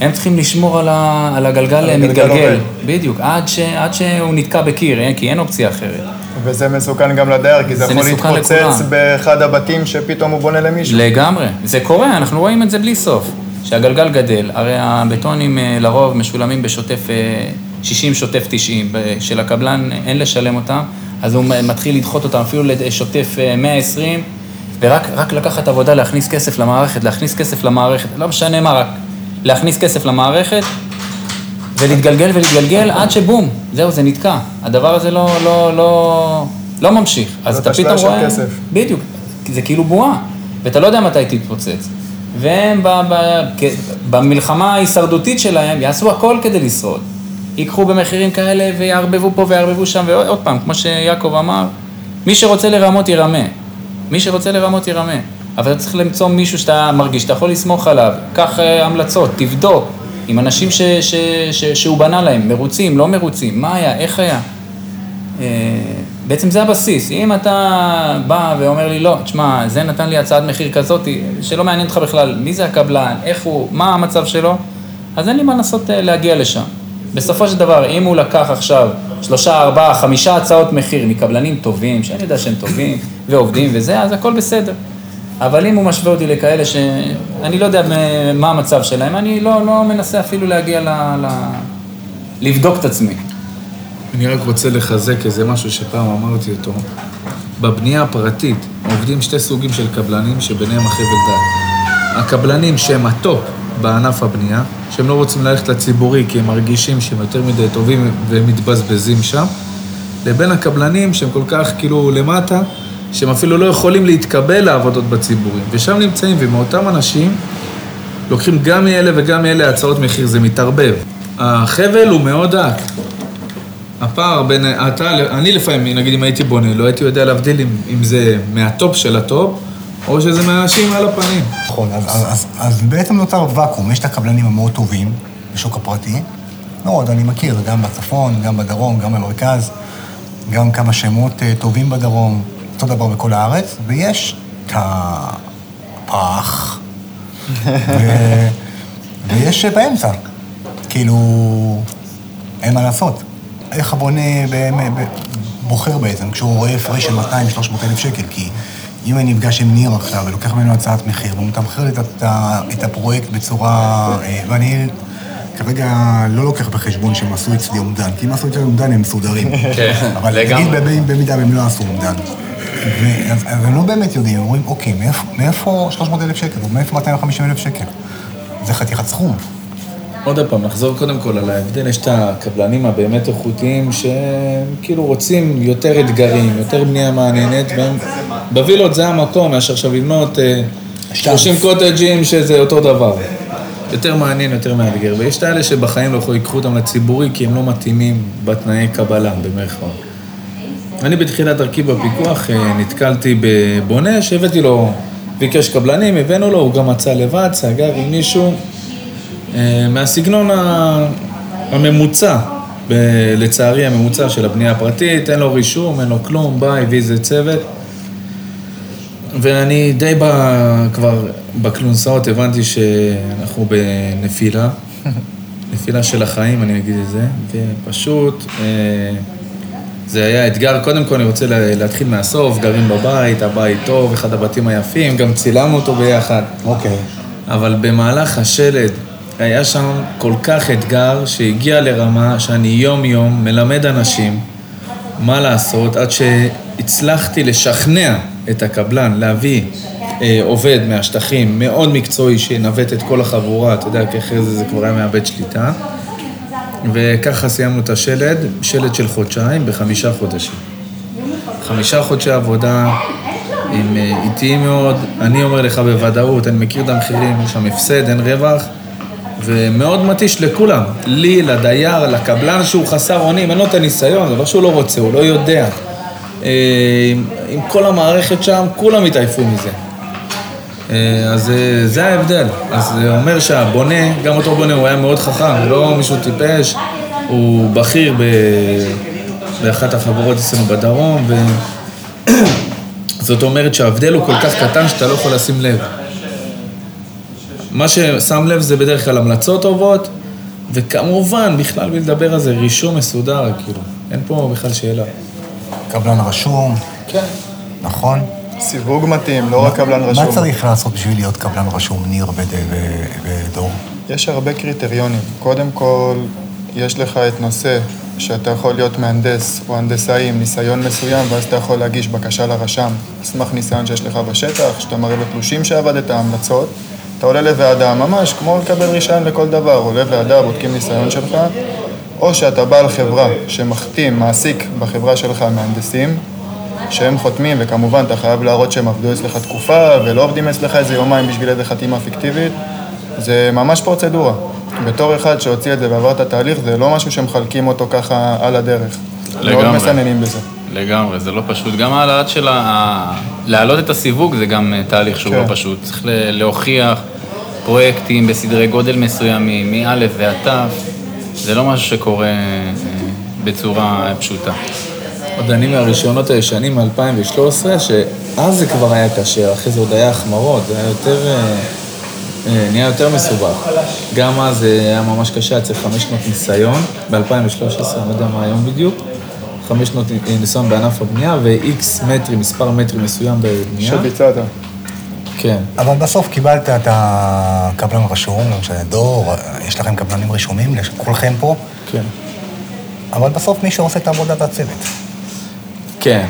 הם צריכים לשמור על, ה, על הגלגל מתגלגל. בדיוק, עד, ש, עד שהוא נתקע בקיר, אה, כי אין אופציה אחרת. וזה מסוכן גם לדייר, כי זה זה יכול להתפוצץ לכולם. באחד הבתים שפתאום הוא בונה למישהו. לגמרי, זה קורה, אנחנו רואים את זה בלי סוף. שהגלגל גדל, הרי הבטונים אה, לרוב משולמים בשוטף אה, 60, שוטף 90, ב- של הקבלן אין לשלם אותם, אז הוא מתחיל לדחות אותם אפילו לשוטף אה, 120, ורק רק לקחת עבודה להכניס כסף למערכת, להכניס כסף למערכת, לא משנה מה, רק להכניס כסף למערכת, ולהתגלגל ולהתגלגל עד שבום, זהו, זה נתקע. הדבר הזה לא, לא, לא, לא ממשיך. אז אתה פתאום רואה... כסף. בדיוק, זה כאילו בועה, ואתה לא יודע מתי תתפוצץ. והם ב, ב, כ- במלחמה ההישרדותית שלהם יעשו הכל כדי לשרוד. ייקחו במחירים כאלה ויערבבו פה ויערבבו שם, ועוד פעם, כמו שיעקב אמר, מי שרוצה לרמות ירמה. מי שרוצה לרמות ירמה. אבל אתה צריך למצוא מישהו שאתה מרגיש שאתה יכול לסמוך עליו, קח אה, המלצות, תבדוק עם אנשים ש, ש, ש, שהוא בנה להם, מרוצים, לא מרוצים, מה היה, איך היה. אה, בעצם זה הבסיס. אם אתה בא ואומר לי, לא, תשמע, זה נתן לי הצעת מחיר כזאת, שלא מעניין אותך בכלל מי זה הקבלן, איך הוא, מה המצב שלו, אז אין לי מה לנסות אה, להגיע לשם. בסופו של דבר, אם הוא לקח עכשיו שלושה, ארבעה, חמישה הצעות מחיר מקבלנים טובים, שאני יודע שהם טובים ועובדים וזה, אז הכל בסדר. אבל אם הוא משווה אותי לכאלה שאני לא יודע מה המצב שלהם, אני לא, לא מנסה אפילו להגיע ל... ל... לבדוק את עצמי. אני רק רוצה לחזק איזה משהו שפעם אמרתי אותו. בבנייה הפרטית עובדים שתי סוגים של קבלנים שביניהם החבל דק. הקבלנים שהם הטופ בענף הבנייה, שהם לא רוצים ללכת לציבורי כי הם מרגישים שהם יותר מדי טובים והם מתבזבזים שם, לבין הקבלנים שהם כל כך כאילו למטה, שהם אפילו לא יכולים להתקבל לעבודות בציבורי. ושם נמצאים, ומאותם אנשים לוקחים גם מאלה וגם מאלה הצעות מחיר, זה מתערבב. החבל הוא מאוד דק. הפער בין, אתה, אני לפעמים, נגיד אם הייתי בונה, לא הייתי יודע להבדיל אם, אם זה מהטופ של הטופ, או שזה מהאנשים על הפנים. נכון, אז, אז, אז, אז בעצם נוצר ואקום, יש את הקבלנים המאוד טובים בשוק הפרטי, מאוד, אני מכיר, גם בצפון, גם בדרום, גם במרכז, גם כמה שמות אה, טובים בדרום, אותו דבר בכל הארץ, ויש את הפח, ו... ויש באמצע. כאילו, אין מה לעשות. איך הבונה בוחר בעצם, כשהוא רואה הפרש של 200-300 אלף שקל? כי אם אני נפגש עם ניר עכשיו ולוקח ממנו הצעת מחיר, והוא מתמחר לי את הפרויקט בצורה... אה, ואני כרגע לא לוקח בחשבון שהם עשו אצלי אומדן, כי אם עשו אצלי אומדן הם מסודרים. כן, אבל נגיד במידה והם לא עשו אומדן. אז הם לא באמת יודעים, הם אומרים, אוקיי, מאיפה 300 אלף שקל, או מאיפה 250 אלף שקל? זה חתיכת סכום. עוד פעם, נחזור קודם כל על ההבדל, יש את הקבלנים הבאמת איכותיים שהם כאילו רוצים יותר אתגרים, יותר בנייה מעניינת, והם בווילות זה המקום, מאשר עכשיו לבנות 30 אה, קוטג'ים שזה אותו דבר. יותר מעניין, יותר מאתגר. ויש את האלה שבחיים לא יכולים לקחו אותם לציבורי כי הם לא מתאימים בתנאי קבלה, במירכאות. אני בתחילת דרכי בפיקוח אה, נתקלתי בבונה שהבאתי לו, ביקש קבלנים, הבאנו לו, הוא גם מצא לבד, סגר עם מישהו מהסגנון הממוצע, לצערי הממוצע של הבנייה הפרטית, אין לו רישום, אין לו כלום, בא, הביא איזה צוות. ואני די ב, כבר בכלונסאות הבנתי שאנחנו בנפילה, נפילה של החיים, אני אגיד את זה, ופשוט אה, זה היה אתגר. קודם כל אני רוצה להתחיל מהסוף, גרים בבית, הבית טוב, אחד הבתים היפים, גם צילמנו אותו ביחד. אוקיי. אבל במהלך השלד היה שם כל כך אתגר שהגיע לרמה שאני יום-יום מלמד אנשים מה לעשות, עד שהצלחתי לשכנע את הקבלן להביא אה, עובד מהשטחים מאוד מקצועי שינווט את כל החבורה, אתה יודע, כי אחרי זה זה כבר היה מאבד שליטה. וככה סיימנו את השלד, שלד של חודשיים בחמישה חודשים. חמישה חודשי עבודה עם אה, איטיים מאוד, אני אומר לך בוודאות, אני מכיר את המחירים, יש שם הפסד, אין רווח, ומאוד מתיש לכולם, לי, לדייר, לקבלן שהוא חסר אונים, אין לו את הניסיון, זה לא שהוא לא רוצה, הוא לא יודע. אה, עם כל המערכת שם, כולם התעייפו מזה. אה, אז אה, זה ההבדל. אז זה אומר שהבונה, גם אותו בונה, הוא היה מאוד חכם, לא מישהו טיפש, הוא בכיר ב... באחת החברות אצלנו בדרום, ו... זאת אומרת שההבדל הוא כל כך קטן שאתה לא יכול לשים לב. מה ששם לב זה בדרך כלל המלצות טובות, וכמובן, בכלל בלי לדבר על זה, רישום מסודר, כאילו. אין פה בכלל שאלה. קבלן רשום. כן. נכון? סיווג מתאים, לא רק קבלן רשום. מה צריך לעשות בשביל להיות קבלן רשום, ניר ודור? יש הרבה קריטריונים. קודם כל, יש לך את נושא שאתה יכול להיות מהנדס או הנדסאי עם ניסיון מסוים, ואז אתה יכול להגיש בקשה לרשם, על סמך ניסיון שיש לך בשטח, שאתה מראה לו תלושים שעבדת, המלצות. אתה עולה לוועדה, ממש כמו לקבל רישיון לכל דבר, עולה לוועדה, בודקים ניסיון שלך, או שאתה בעל חברה שמחתים, מעסיק בחברה שלך מהנדסים, שהם חותמים, וכמובן אתה חייב להראות שהם עבדו אצלך תקופה, ולא עובדים אצלך איזה יומיים בשביל איזה חתימה פיקטיבית, זה ממש פרוצדורה. בתור אחד שהוציא את זה ועבר את התהליך, זה לא משהו שמחלקים אותו ככה על הדרך. לגמרי. מאוד מסננים בזה. לגמרי, זה לא פשוט. גם העלאת של ה... להעלות את הסיווג זה גם אה, תהליך שהוא לא כן. לא פשוט. צריך להוכיח פרויקטים בסדרי גודל מסוימים, מא' ועד ת', זה לא משהו שקורה אה, בצורה פשוטה. עוד אני מהראשונות הישנים מ-2013, שאז זה כבר היה קשה, אחרי זה עוד היה החמרות, זה היה יותר... אה, נהיה יותר מסובך. גם אז היה ממש קשה, היה צריך חמש שנות ניסיון, ב-2013, אני לא יודע מה היום בדיוק, חמש שנות ניסיון בענף הבנייה, ו-X מטרים, מספר מטרים מסוים בבנייה. שביצעת. כן. אבל בסוף קיבלת את הקבלן רשום, לא משנה, דור, יש לכם קבלנים רשומים, כולכם פה, כן. אבל בסוף מישהו עושה את העבודה והצוות. כן.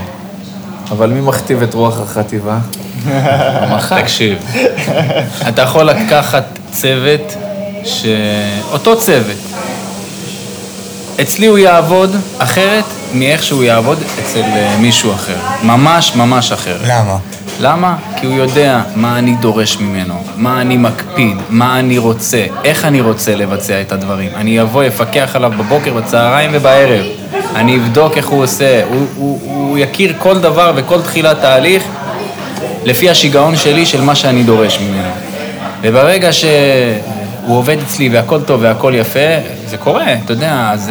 אבל מי מכתיב את רוח החטיבה? המח"ט. תקשיב, אתה יכול לקחת צוות, ש... אותו צוות. אצלי הוא יעבוד אחרת מאיך שהוא יעבוד אצל אה, מישהו אחר. ממש ממש אחר. למה? למה? כי הוא יודע מה אני דורש ממנו, מה אני מקפיד, מה אני רוצה, איך אני רוצה לבצע את הדברים. אני אבוא, אפקח עליו בבוקר, בצהריים ובערב. אני אבדוק איך הוא עושה. הוא, הוא, הוא יכיר כל דבר וכל תחילת תהליך לפי השיגעון שלי של מה שאני דורש ממנו. וברגע שהוא עובד אצלי והכל טוב והכל יפה, זה קורה, אתה יודע, אז...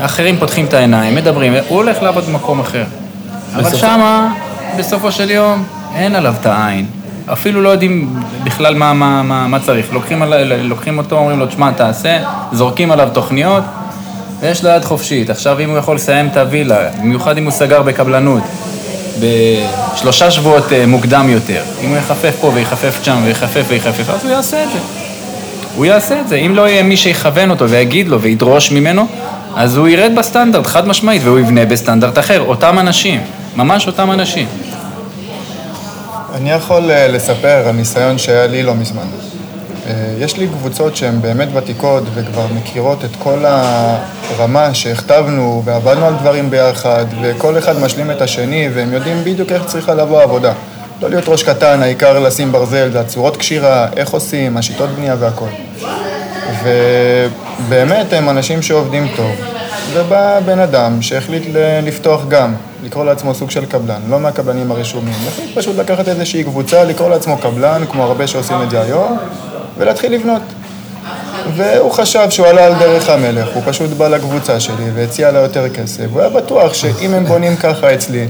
אחרים פותחים את העיניים, מדברים, הוא הולך לעבוד במקום אחר. אבל שמה, בסופו של יום, אין עליו את העין. אפילו לא יודעים בכלל מה, מה, מה, מה צריך. לוקחים, על, לוקחים אותו, אומרים לו, תשמע, תעשה, זורקים עליו תוכניות, ויש לו יד חופשית. עכשיו, אם הוא יכול לסיים את הווילה, במיוחד אם הוא סגר בקבלנות, בשלושה שבועות אה, מוקדם יותר, אם הוא יחפף פה ויחפף שם ויחפף ויחפף, אז הוא יעשה את זה. הוא יעשה את זה. אם לא יהיה מי שיכוון אותו ויגיד לו וידרוש ממנו, אז הוא ירד בסטנדרט, חד משמעית, והוא יבנה בסטנדרט אחר. אותם אנשים, ממש אותם אנשים. אני יכול אה, לספר על ניסיון שהיה לי לא מזמן. אה, יש לי קבוצות שהן באמת ותיקות וכבר מכירות את כל הרמה שהכתבנו ועבדנו על דברים ביחד וכל אחד משלים את השני והם יודעים בדיוק איך צריכה לבוא העבודה. לא להיות ראש קטן, העיקר לשים ברזל, זה הצורות קשירה, איך עושים, השיטות בנייה והכל. ובאמת הם אנשים שעובדים טוב. ובא בן אדם שהחליט לפתוח גם, לקרוא לעצמו סוג של קבלן, לא מהקבלנים הרשומים. החליט פשוט לקחת איזושהי קבוצה, לקרוא לעצמו קבלן, כמו הרבה שעושים את זה היום, ולהתחיל לבנות. והוא חשב שהוא עלה על דרך המלך, הוא פשוט בא לקבוצה שלי והציע לה יותר כסף. הוא היה בטוח שאם הם בונים ככה אצלי,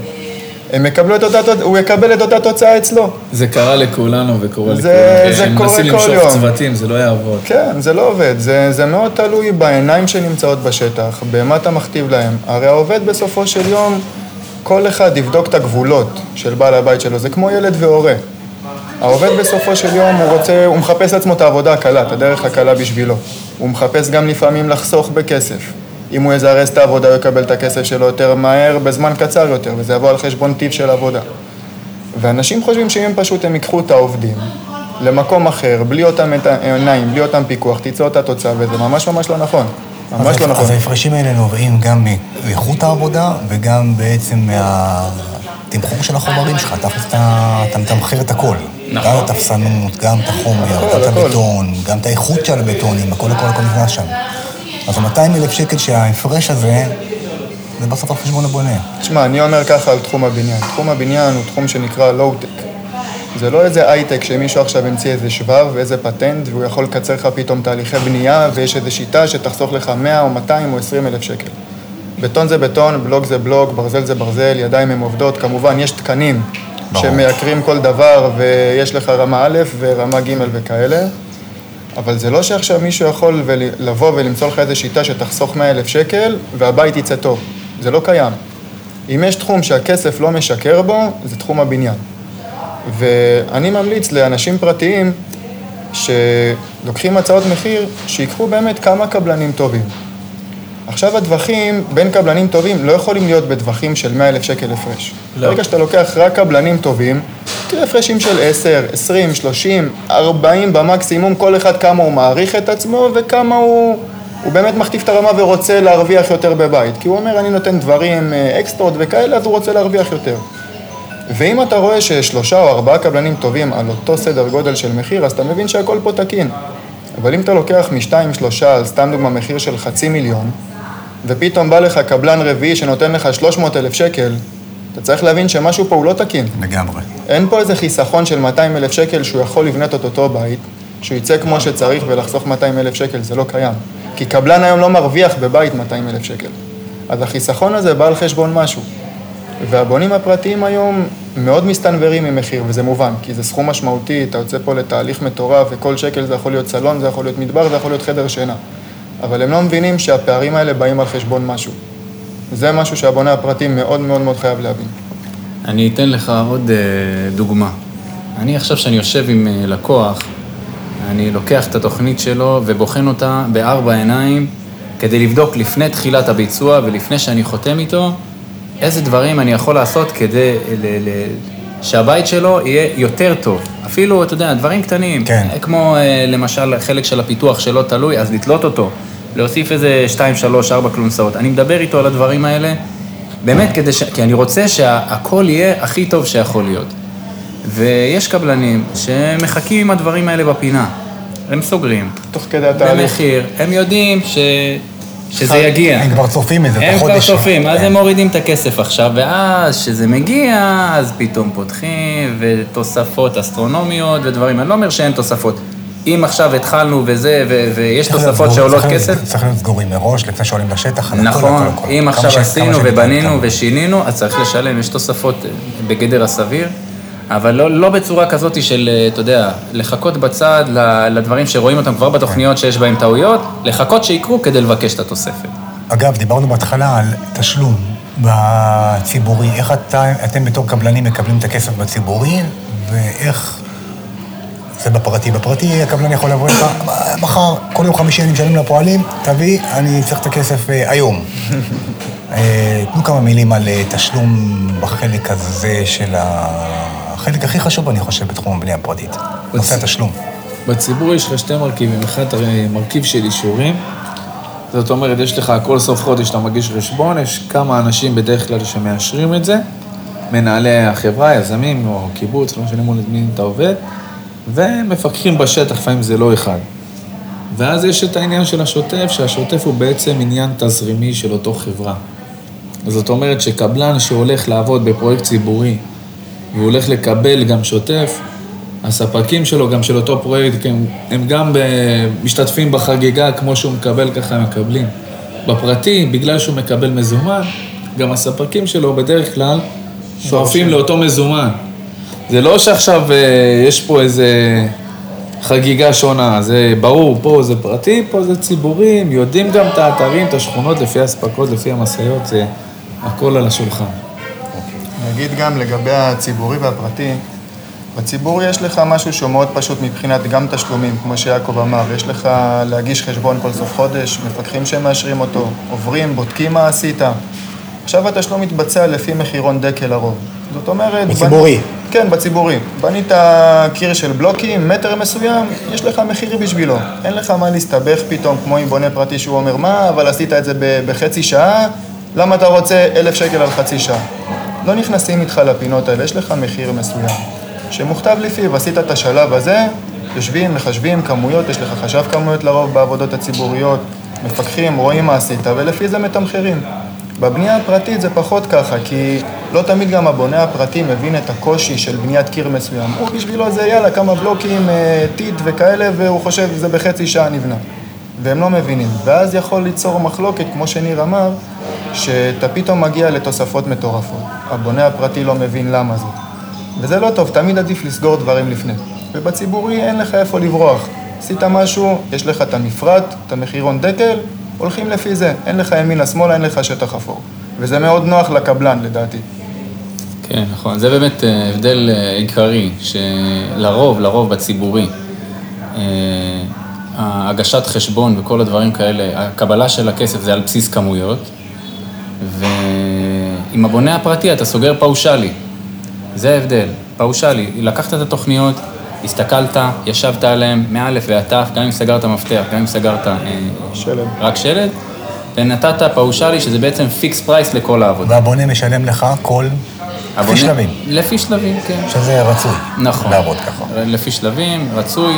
הם יקבלו את אותה, תוצ- הוא יקבל את אותה תוצאה אצלו. זה קרה לכולנו וקורה זה- לכולנו. זה כשהם קורה מנסים כל למשוך יום. צוותים, זה לא יעבוד. כן, זה לא עובד. זה, זה מאוד תלוי בעיניים שנמצאות בשטח, במה אתה מכתיב להם. הרי העובד בסופו של יום, כל אחד יבדוק את הגבולות של בעל הבית שלו. זה כמו ילד והורה. העובד בסופו של יום, הוא רוצה, הוא מחפש לעצמו את העבודה הקלה, את הדרך הקלה בשבילו. הוא מחפש גם לפעמים לחסוך בכסף. אם הוא יזרז את העבודה, הוא יקבל את הכסף שלו יותר מהר, בזמן קצר יותר, וזה יבוא על חשבון טיב של עבודה. ואנשים חושבים שאם פשוט הם ייקחו את העובדים למקום אחר, בלי אותם עיניים, בלי אותם פיקוח, תצא אותה תוצאה, וזה ממש ממש לא נכון. ממש אז לא נכון. אז ההפרשים האלה נובעים גם מאיכות העבודה וגם בעצם מהתמחור של החומרים שלך. אתה מתמחר את הכל. נכון. גם את התפסנות, גם את החומר, גם את. הבטון, גם את האיכות של הבטונים, הכל הכל הכל נכנס שם. אז ה-200 אלף שקל שההפרש הזה, זה בסוף על חשבון הבונה. תשמע, אני אומר ככה על תחום הבניין. תחום הבניין הוא תחום שנקרא לואו-טק. זה לא איזה הייטק שמישהו עכשיו המציא איזה שבב ואיזה פטנט והוא יכול לקצר לך פתאום תהליכי בנייה ויש איזו שיטה שתחסוך לך 100 או 200 או 20 אלף שקל. בטון זה בטון, בלוק זה בלוק, ברזל זה ברזל, ידיים הן עובדות. כמובן, יש תקנים ברור. שמייקרים כל דבר ויש לך רמה א' ורמה ג' וכאלה. אבל זה לא שעכשיו מישהו יכול ול- לבוא ולמצוא לך איזו שיטה שתחסוך 100 אלף שקל והבית יצא טוב. זה לא קיים. אם יש תחום שהכסף לא משקר בו, זה תחום הבניין. ואני ממליץ לאנשים פרטיים שלוקחים הצעות מחיר, שיקחו באמת כמה קבלנים טובים. עכשיו הטווחים בין קבלנים טובים לא יכולים להיות בטווחים של 100 אלף שקל הפרש. לא. ברגע שאתה לוקח רק קבלנים טובים, תראה הפרשים של 10, 20, 30, 40 במקסימום, כל אחד כמה הוא מעריך את עצמו וכמה הוא, הוא באמת מכתיב את הרמה ורוצה להרוויח יותר בבית. כי הוא אומר, אני נותן דברים אה, אקסטרות וכאלה, אז הוא רוצה להרוויח יותר. ואם אתה רואה ששלושה או ארבעה קבלנים טובים על אותו סדר גודל של מחיר, אז אתה מבין שהכל פה תקין. אבל אם אתה לוקח משתיים, שלושה, סתם דוגמה מחיר של חצי מיליון, ופתאום בא לך קבלן רביעי שנותן לך 300 אלף שקל, אתה צריך להבין שמשהו פה הוא לא תקין. לגמרי. אין פה איזה חיסכון של 200 אלף שקל שהוא יכול לבנות את אותו בית, שהוא יצא כמו שצריך ולחסוך 200 אלף שקל, זה לא קיים. כי קבלן היום לא מרוויח בבית 200 אלף שקל. אז החיסכון הזה בא על חשבון משהו. והבונים הפרטיים היום מאוד מסתנוורים ממחיר, וזה מובן, כי זה סכום משמעותי, אתה יוצא פה לתהליך מטורף, וכל שקל זה יכול להיות סלון, זה יכול להיות מדבר, זה יכול להיות חדר שינה. אבל הם לא מבינים שהפערים האלה באים על חשבון משהו. זה משהו שהבונה הפרטי מאוד מאוד מאוד חייב להבין. אני אתן לך עוד אה, דוגמה. אני עכשיו, כשאני יושב עם אה, לקוח, אני לוקח את התוכנית שלו ובוחן אותה בארבע עיניים, כדי לבדוק לפני תחילת הביצוע ולפני שאני חותם איתו, איזה דברים אני יכול לעשות כדי ל- ל- שהבית שלו יהיה יותר טוב. אפילו, אתה יודע, דברים קטנים. כן. כמו אה, למשל חלק של הפיתוח שלא תלוי, אז לתלות אותו, להוסיף איזה 2, 3, 4 כלונסאות. אני מדבר איתו על הדברים האלה, באמת, כדי ש... כי אני רוצה שהכל יהיה הכי טוב שיכול להיות. ויש קבלנים שמחכים עם הדברים האלה בפינה. הם סוגרים. תוך כדי התהליך. במחיר, הם יודעים ש... שזה יגיע. הם כבר צופים את זה, את הם כבר החודש. צופים, אז כן. הם מורידים את הכסף עכשיו, ואז כשזה מגיע, אז פתאום פותחים, ותוספות אסטרונומיות ודברים. אני לא אומר שאין תוספות. אם עכשיו התחלנו וזה, ו- ויש תוספות שעולות כסף, צריך להיות סגורים מראש, לפני שעולים לשטח, נכון. אם עכשיו עשינו ובנינו. ושינינו, אז צריך לשלם, יש תוספות אה, בגדר הסביר, אבל לא, לא בצורה כזאת של, אה, אתה יודע, לחכות בצד לדברים שרואים אותם כבר בתוכניות שיש בהם טעויות, לחכות שיקרו כדי לבקש את התוספת. אגב, דיברנו בהתחלה על תשלום בציבורי. איך אתה, אתם בתור קבלנים מקבלים את הכסף בציבורי, ואיך זה בפרטי? בפרטי הקבלן יכול לבוא לך, מחר, כל יום חמישי אני משלם לפועלים, תביא, אני צריך את הכסף אה, היום. אה, תנו כמה מילים על אה, תשלום בחלק הזה של ה... החלק הכי חשוב, אני חושב, בתחום הבנייה הפרטית. נושא התשלום. בציבור יש לך שתי מרכיבים, אחד מרכיב של אישורים, זאת אומרת, יש לך כל סוף חודש אתה מגיש חשבון, יש כמה אנשים בדרך כלל שמאשרים את זה, מנהלי החברה, יזמים או קיבוץ, לא משנה מול מי אתה עובד, ומפקחים בשטח, לפעמים זה לא אחד. ואז יש את העניין של השוטף, שהשוטף הוא בעצם עניין תזרימי של אותו חברה. זאת אומרת שקבלן שהולך לעבוד בפרויקט ציבורי והוא הולך לקבל גם שוטף, הספקים שלו, גם של אותו פרויקט, הם, הם גם ב, משתתפים בחגיגה כמו שהוא מקבל, ככה הם מקבלים. בפרטי, בגלל שהוא מקבל מזומן, גם הספקים שלו בדרך כלל שואפים לאותו מזומן. זה לא שעכשיו אה, יש פה איזה חגיגה שונה, זה ברור, פה זה פרטי, פה זה ציבורי, הם יודעים גם את האתרים, את השכונות, לפי האספקות, לפי המשאיות, זה הכל על השולחן. אני אגיד גם לגבי הציבורי והפרטי, בציבורי יש לך משהו שהוא מאוד פשוט מבחינת גם תשלומים, כמו שיעקב אמר, יש לך להגיש חשבון כל סוף חודש, מפקחים שמאשרים אותו, עוברים, בודקים מה עשית. עכשיו התשלום מתבצע לפי מחירון דקל לרוב. זאת אומרת... בציבורי. בנ... כן, בציבורי. בנית קיר של בלוקים, מטר מסוים, יש לך מחיר בשבילו. אין לך מה להסתבך פתאום, כמו עם בונה פרטי שהוא אומר, מה, אבל עשית את זה בחצי שעה, למה אתה רוצה אלף שקל על חצי שעה? לא נכנסים איתך לפינות האלה, יש לך מחיר מסוים. שמוכתב לפיו, עשית את השלב הזה, יושבים, מחשבים כמויות, יש לך חשב כמויות לרוב בעבודות הציבוריות, מפקחים, רואים מה עשית, ולפי זה מתמחרים. בבנייה הפרטית זה פחות ככה, כי לא תמיד גם הבונה הפרטי מבין את הקושי של בניית קיר מסוים. הוא בשבילו זה יאללה, כמה בלוקים, אה, טיט וכאלה, והוא חושב זה בחצי שעה נבנה. והם לא מבינים. ואז יכול ליצור מחלוקת, כמו שניר אמר, שאתה פתאום מגיע לתוספות מטורפות. הבונה הפרטי לא מבין למה זה. וזה לא טוב, תמיד עדיף לסגור דברים לפני. ובציבורי אין לך איפה לברוח. עשית משהו, יש לך את המפרט, את המחירון דקל, הולכים לפי זה. אין לך ימינה-שמאלה, אין לך שטח אפור. וזה מאוד נוח לקבלן, לדעתי. כן, נכון. זה באמת אה, הבדל אה, עיקרי, שלרוב, לרוב בציבורי, אה, הגשת חשבון וכל הדברים כאלה, הקבלה של הכסף זה על בסיס כמויות, ועם הבונה הפרטי אתה סוגר פאושלי. זה ההבדל, פאושלי. לקחת את התוכניות, הסתכלת, ישבת עליהן מאלף ועד תף, גם אם סגרת מפתח, גם אם סגרת שלד. רק שלד, ונתת פאושלי, שזה בעצם fix price לכל העבודה. והבונה משלם לך כל... לפי הבונה- שלבים, לפי שלבים, כן. שזה רצוי. נכון. לעבוד ככה. לפי שלבים, רצוי.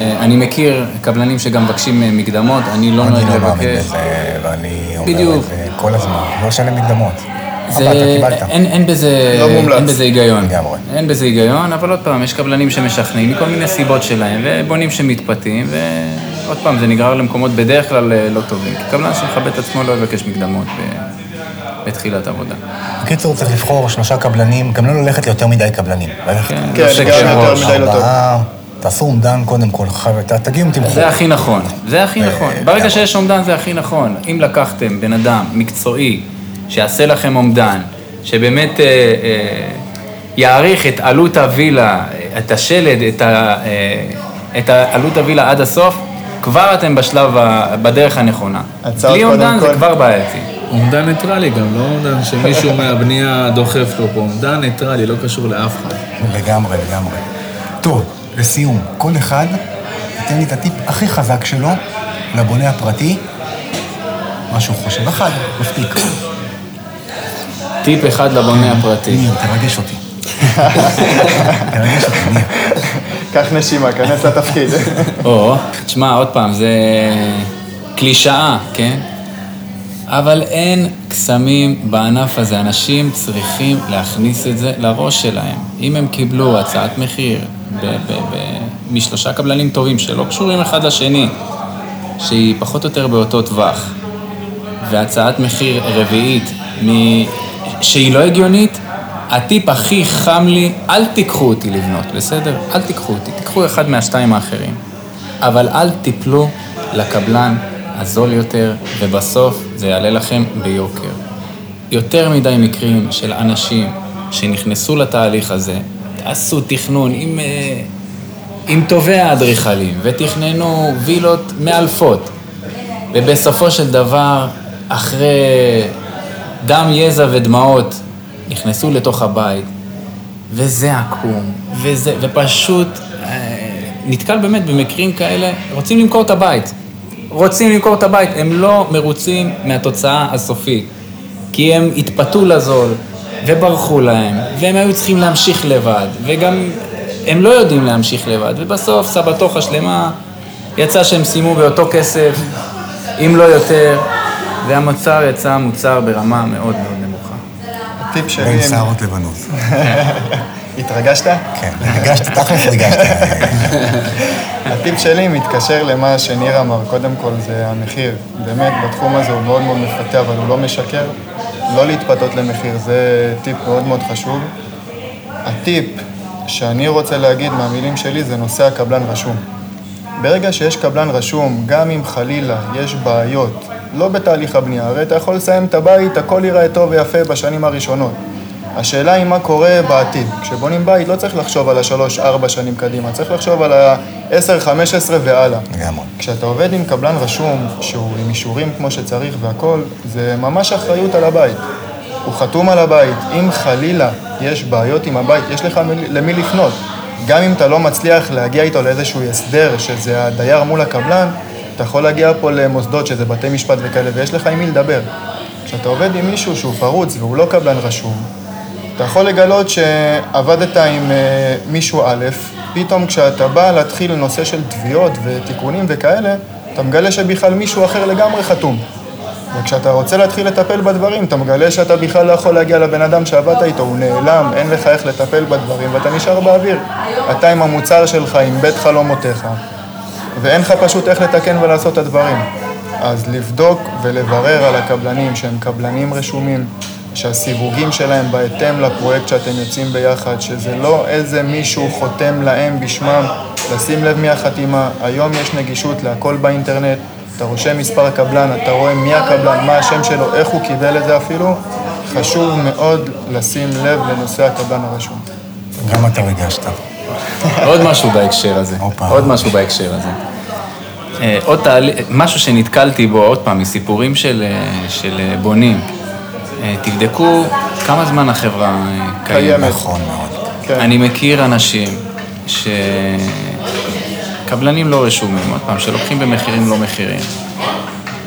אה, אני מכיר קבלנים שגם מבקשים אה, מקדמות, אני לא אני נוהג לא מאמין לבקש. בזה, ואני אומר. את זה כל הזמן. לא לשלם מקדמות. זה, קיבלת. אין, אין, בזה, לא מומלץ. אין בזה היגיון. לגמרי. אין בזה היגיון, אבל עוד פעם, יש קבלנים שמשכנעים מכל מיני סיבות שלהם, ובונים שמתפתים, ועוד פעם, זה נגרר למקומות בדרך כלל אה, לא טובים. כי קבלן שמכבד את עצמו לא יבקש מקדמות ב- בתחילת עבודה. בקיצור, צריך לבחור שלושה קבלנים, גם לא ללכת ליותר מדי קבלנים. ללכת כן, כן. מדי לא טוב. ארבעה, תעשו אומדן קודם כל, תגיעו עם תמחור. זה הכי נכון, זה הכי אה, נכון. ברגע שיש אומדן זה הכי נכון. אם לקחתם בן אדם מקצועי, שיעשה לכם אומדן, שבאמת אה, אה, יעריך את עלות הווילה, את השלד, את, ה, אה, את העלות הווילה עד הסוף, כבר אתם בשלב, ה- בדרך הנכונה. הצעות בלי אומדן זה כל. כבר בעייתי. אומדן ניטרלי גם, לא אומדן שמישהו מהבנייה דוחף לו פה. אומדן ניטרלי, לא קשור לאף אחד. לגמרי, לגמרי. טוב, לסיום, כל אחד ייתן לי את הטיפ הכי חזק שלו לבונה הפרטי, מה שהוא חושב. אחד, מספיק. טיפ אחד לבונה הפרטי. ניר, תרגש אותי. תרגש אותי, ניר. קח נשימה, כנס לתפקיד. או, תשמע, עוד פעם, זה קלישאה, כן? אבל אין קסמים בענף הזה. אנשים צריכים להכניס את זה לראש שלהם. אם הם קיבלו הצעת מחיר ב- ב- ב- משלושה קבלנים טובים שלא קשורים אחד לשני, שהיא פחות או יותר באותו טווח, והצעת מחיר רביעית מ... שהיא לא הגיונית, הטיפ הכי חם לי, אל תיקחו אותי לבנות, בסדר? אל תיקחו אותי, תיקחו אחד מהשתיים האחרים. אבל אל תיפלו לקבלן הזול יותר, ובסוף זה יעלה לכם ביוקר. יותר מדי מקרים של אנשים שנכנסו לתהליך הזה, עשו תכנון עם, אה, עם טובי האדריכלים, ותכננו וילות מאלפות, ובסופו של דבר, אחרי דם, יזע ודמעות, נכנסו לתוך הבית, וזה עקום, וזה, ופשוט אה, נתקל באמת במקרים כאלה, רוצים למכור את הבית. רוצים למכור את הבית, הם לא מרוצים מהתוצאה הסופית. כי הם התפתו לזול, וברחו להם, והם היו צריכים להמשיך לבד, וגם הם לא יודעים להמשיך לבד, ובסוף סבתוכה שלמה יצא שהם סיימו באותו כסף, אם לא יותר, והמוצר יצא מוצר ברמה מאוד מאוד נמוכה. הטיפ שלי... בין שערות לבנות. התרגשת? כן, ריגשת, תכלס ריגשת. הטיפ שלי מתקשר למה שניר אמר, קודם כל זה המחיר. באמת, בתחום הזה הוא מאוד מאוד מפתה, אבל הוא לא משקר. לא להתפתות למחיר, זה טיפ מאוד מאוד חשוב. הטיפ שאני רוצה להגיד מהמילים שלי זה נושא הקבלן רשום. ברגע שיש קבלן רשום, גם אם חלילה יש בעיות, לא בתהליך הבנייה, הרי אתה יכול לסיים את הבית, הכל ייראה טוב ויפה בשנים הראשונות. השאלה היא מה קורה בעתיד. כשבונים בית לא צריך לחשוב על השלוש-ארבע שנים קדימה, צריך לחשוב על ה-10, 15 והלאה. לגמרי. כשאתה עובד עם קבלן רשום, שהוא עם אישורים כמו שצריך והכול, זה ממש אחריות על הבית. הוא חתום על הבית. אם חלילה יש בעיות עם הבית, יש לך מי- למי לפנות. גם אם אתה לא מצליח להגיע איתו לאיזשהו הסדר, שזה הדייר מול הקבלן, אתה יכול להגיע פה למוסדות, שזה בתי משפט וכאלה, ויש לך עם מי לדבר. כשאתה עובד עם מישהו שהוא פרוץ והוא לא קבלן רשום, אתה יכול לגלות שעבדת עם אה, מישהו א', פתאום כשאתה בא להתחיל נושא של תביעות ותיקונים וכאלה, אתה מגלה שבכלל מישהו אחר לגמרי חתום. וכשאתה רוצה להתחיל לטפל בדברים, אתה מגלה שאתה בכלל לא יכול להגיע לבן אדם שעבדת איתו, הוא נעלם, אין לך איך לטפל בדברים, ואתה נשאר באוויר. אתה עם המוצר שלך, עם בית חלומותיך, ואין לך פשוט איך לתקן ולעשות את הדברים. אז לבדוק ולברר על הקבלנים שהם קבלנים רשומים, שהסיווגים שלהם בהתאם לפרויקט שאתם יוצאים ביחד, שזה לא איזה מישהו חותם להם בשמם, לשים לב מי החתימה. היום יש נגישות להכל באינטרנט, אתה רושם מספר קבלן, אתה רואה מי הקבלן, מה השם שלו, איך הוא קיבל את זה אפילו. חשוב מאוד לשים לב לנושא הקבלן הרשום. גם אתה ריגשת. עוד משהו בהקשר הזה. עוד משהו בהקשר הזה. אה, עוד תהליך, משהו שנתקלתי בו, עוד פעם, מסיפורים של, אה, של אה, בונים. תבדקו כמה זמן החברה קיימת. קיימת. נכון מאוד. כן. אני מכיר אנשים ש... קבלנים לא רשומים, עוד פעם, שלוקחים במחירים לא מחירים.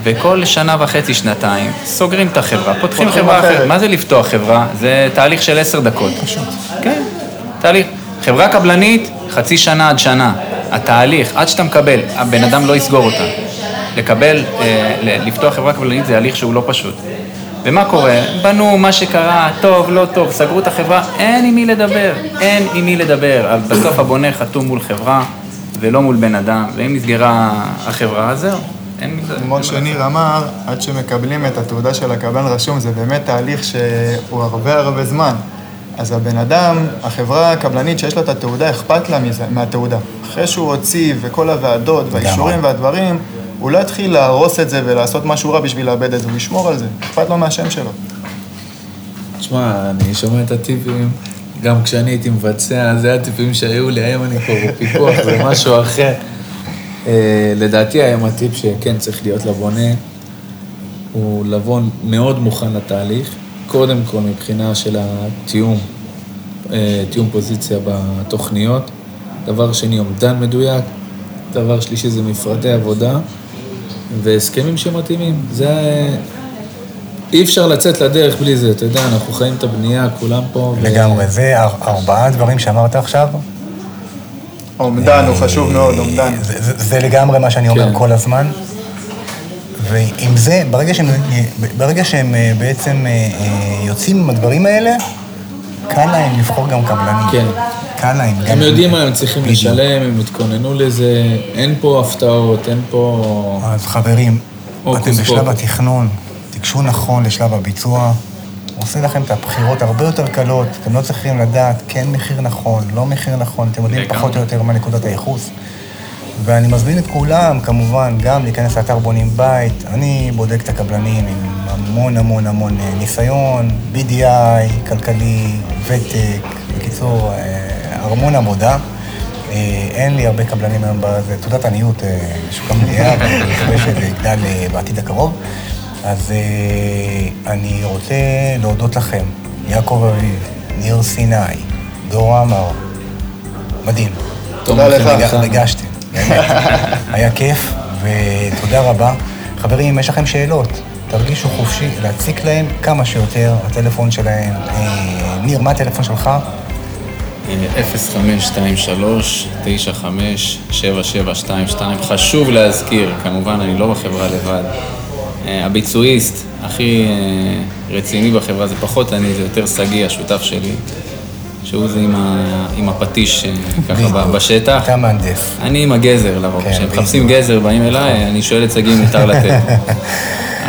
וכל שנה וחצי, שנתיים, סוגרים את החברה, פותחים חברה אחרת. אחרת. מה זה לפתוח חברה? זה תהליך של עשר דקות. פשוט. כן, תהליך. חברה קבלנית, חצי שנה עד שנה. התהליך, עד שאתה מקבל, הבן אדם לא יסגור אותה. לקבל, אה, לפתוח חברה קבלנית זה הליך שהוא לא פשוט. ומה קורה? בנו מה שקרה, טוב, לא טוב, סגרו את החברה, אין עם מי לדבר, אין עם מי לדבר. בסוף הבונה חתום מול חברה ולא מול בן אדם, ואם נסגרה החברה, אז זהו. כמו שניר אמר, עד שמקבלים את התעודה של הקבלן רשום, זה באמת תהליך שהוא הרבה הרבה זמן. אז הבן אדם, החברה הקבלנית שיש לה את התעודה, אכפת לה מזה, מהתעודה. אחרי שהוא הוציא וכל הוועדות והאישורים והדברים, הוא לא יתחיל להרוס את זה ולעשות משהו רע בשביל לאבד את זה, הוא ישמור על זה. אכפת לו מהשם שלו. תשמע, אני שומע את הטיפים, גם כשאני הייתי מבצע, זה הטיפים שהיו לי, היום אני פה בפיקוח, זה משהו אחר. אה, לדעתי היום הטיפ שכן צריך להיות לבונה, הוא לבוא מאוד מוכן לתהליך, קודם כל מבחינה של התיאום, אה, תיאום פוזיציה בתוכניות. דבר שני, אומדן מדויק. דבר שלישי זה מפרטי עבודה והסכמים שמתאימים. זה... אי אפשר לצאת לדרך בלי זה, אתה יודע, אנחנו חיים את הבנייה, כולם פה. לגמרי, זה אר- ארבעה דברים שאמרת עכשיו. אומדן הוא חשוב מאוד, אומדן. זה, זה, זה לגמרי מה שאני אומר כן. כל הזמן. ועם זה, ברגע שהם, ברגע שהם אה, בעצם אה, אה, יוצאים עם הדברים האלה, קל להם לבחור גם קבלנים. כן. קל להם. הם יודעים מה הם צריכים בדיוק. לשלם, הם התכוננו לזה, אין פה הפתעות, אין פה... אז חברים, אתם בשלב פוקוס. התכנון, תיגשו נכון לשלב הביצוע. הוא עושה לכם את הבחירות הרבה יותר קלות, אתם לא צריכים לדעת כן מחיר נכון, לא מחיר נכון, אתם יודעים. פחות או יותר מה נקודת הייחוס. ואני מזמין את כולם, כמובן, גם להיכנס לאתר בונים בית. אני בודק את הקבלנים עם המון המון המון אה, ניסיון, BDI, כלכלי, ותק, בקיצור, אה, המון עבודה. אה, אין לי הרבה קבלנים היום בזה, תעודת עניות בשוק המליאה, ואני מקווה שזה יגדל בעתיד הקרוב. אז אני רוצה להודות לכם, יעקב אביב, ניר סיני, דור עמר, מדהים. תודה לך. ריג- ריגשתם, היה כיף, ותודה רבה. חברים, אם יש לכם שאלות, תרגישו חופשי להציק להם כמה שיותר, הטלפון שלהם. אה, ניר, מה הטלפון שלך? אה, 0523-95-7722. חשוב להזכיר, כמובן, אני לא בחברה לבד. אה, הביצועיסט הכי אה, רציני בחברה זה פחות אני, זה יותר שגיא, השותף שלי, שהוא זה עם, ה, עם הפטיש אה, ככה. בשטח. אתה מהנדס. אני עם הגזר לרוב, כן, כשהם מחפשים. גזר, באים אליי, אני שואל את שגיא אם מותר לתת.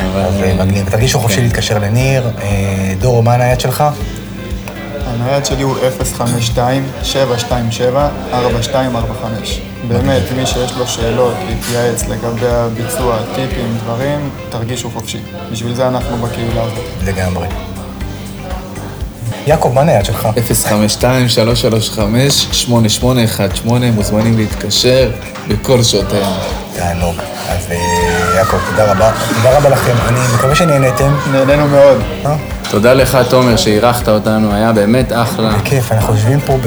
אבל... אז אה, אה, מגניב. תרגישו חופשי כן. להתקשר לניר. אה, דור, מה הנייד שלך? הנייד שלי הוא 052-727-4245. באמת, מי שיש לו שאלות, להתייעץ לגבי הביצוע, טיפים, דברים, תרגישו חופשי. בשביל זה אנחנו בקהילה הזאת. לגמרי. יעקב, מה הנייד שלך? 052-335-8818, מוזמנים להתקשר בכל שעות היום. תענוג. אז אה, יעקב, תודה רבה. תודה רבה לכם. אני מקווה שנהנתם. נהנינו מאוד. אה? תודה לך, תומר, שאירחת אותנו, היה באמת אחלה. בכיף, אנחנו יושבים פה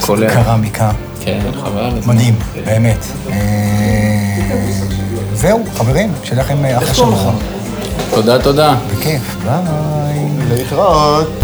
קולע. קרמיקה. כן, חבל. מדהים, באמת. אה, זהו, חברים, שיהיה לכם אחלה שבוע. תודה, תודה. בכיף, ביי. להתראות.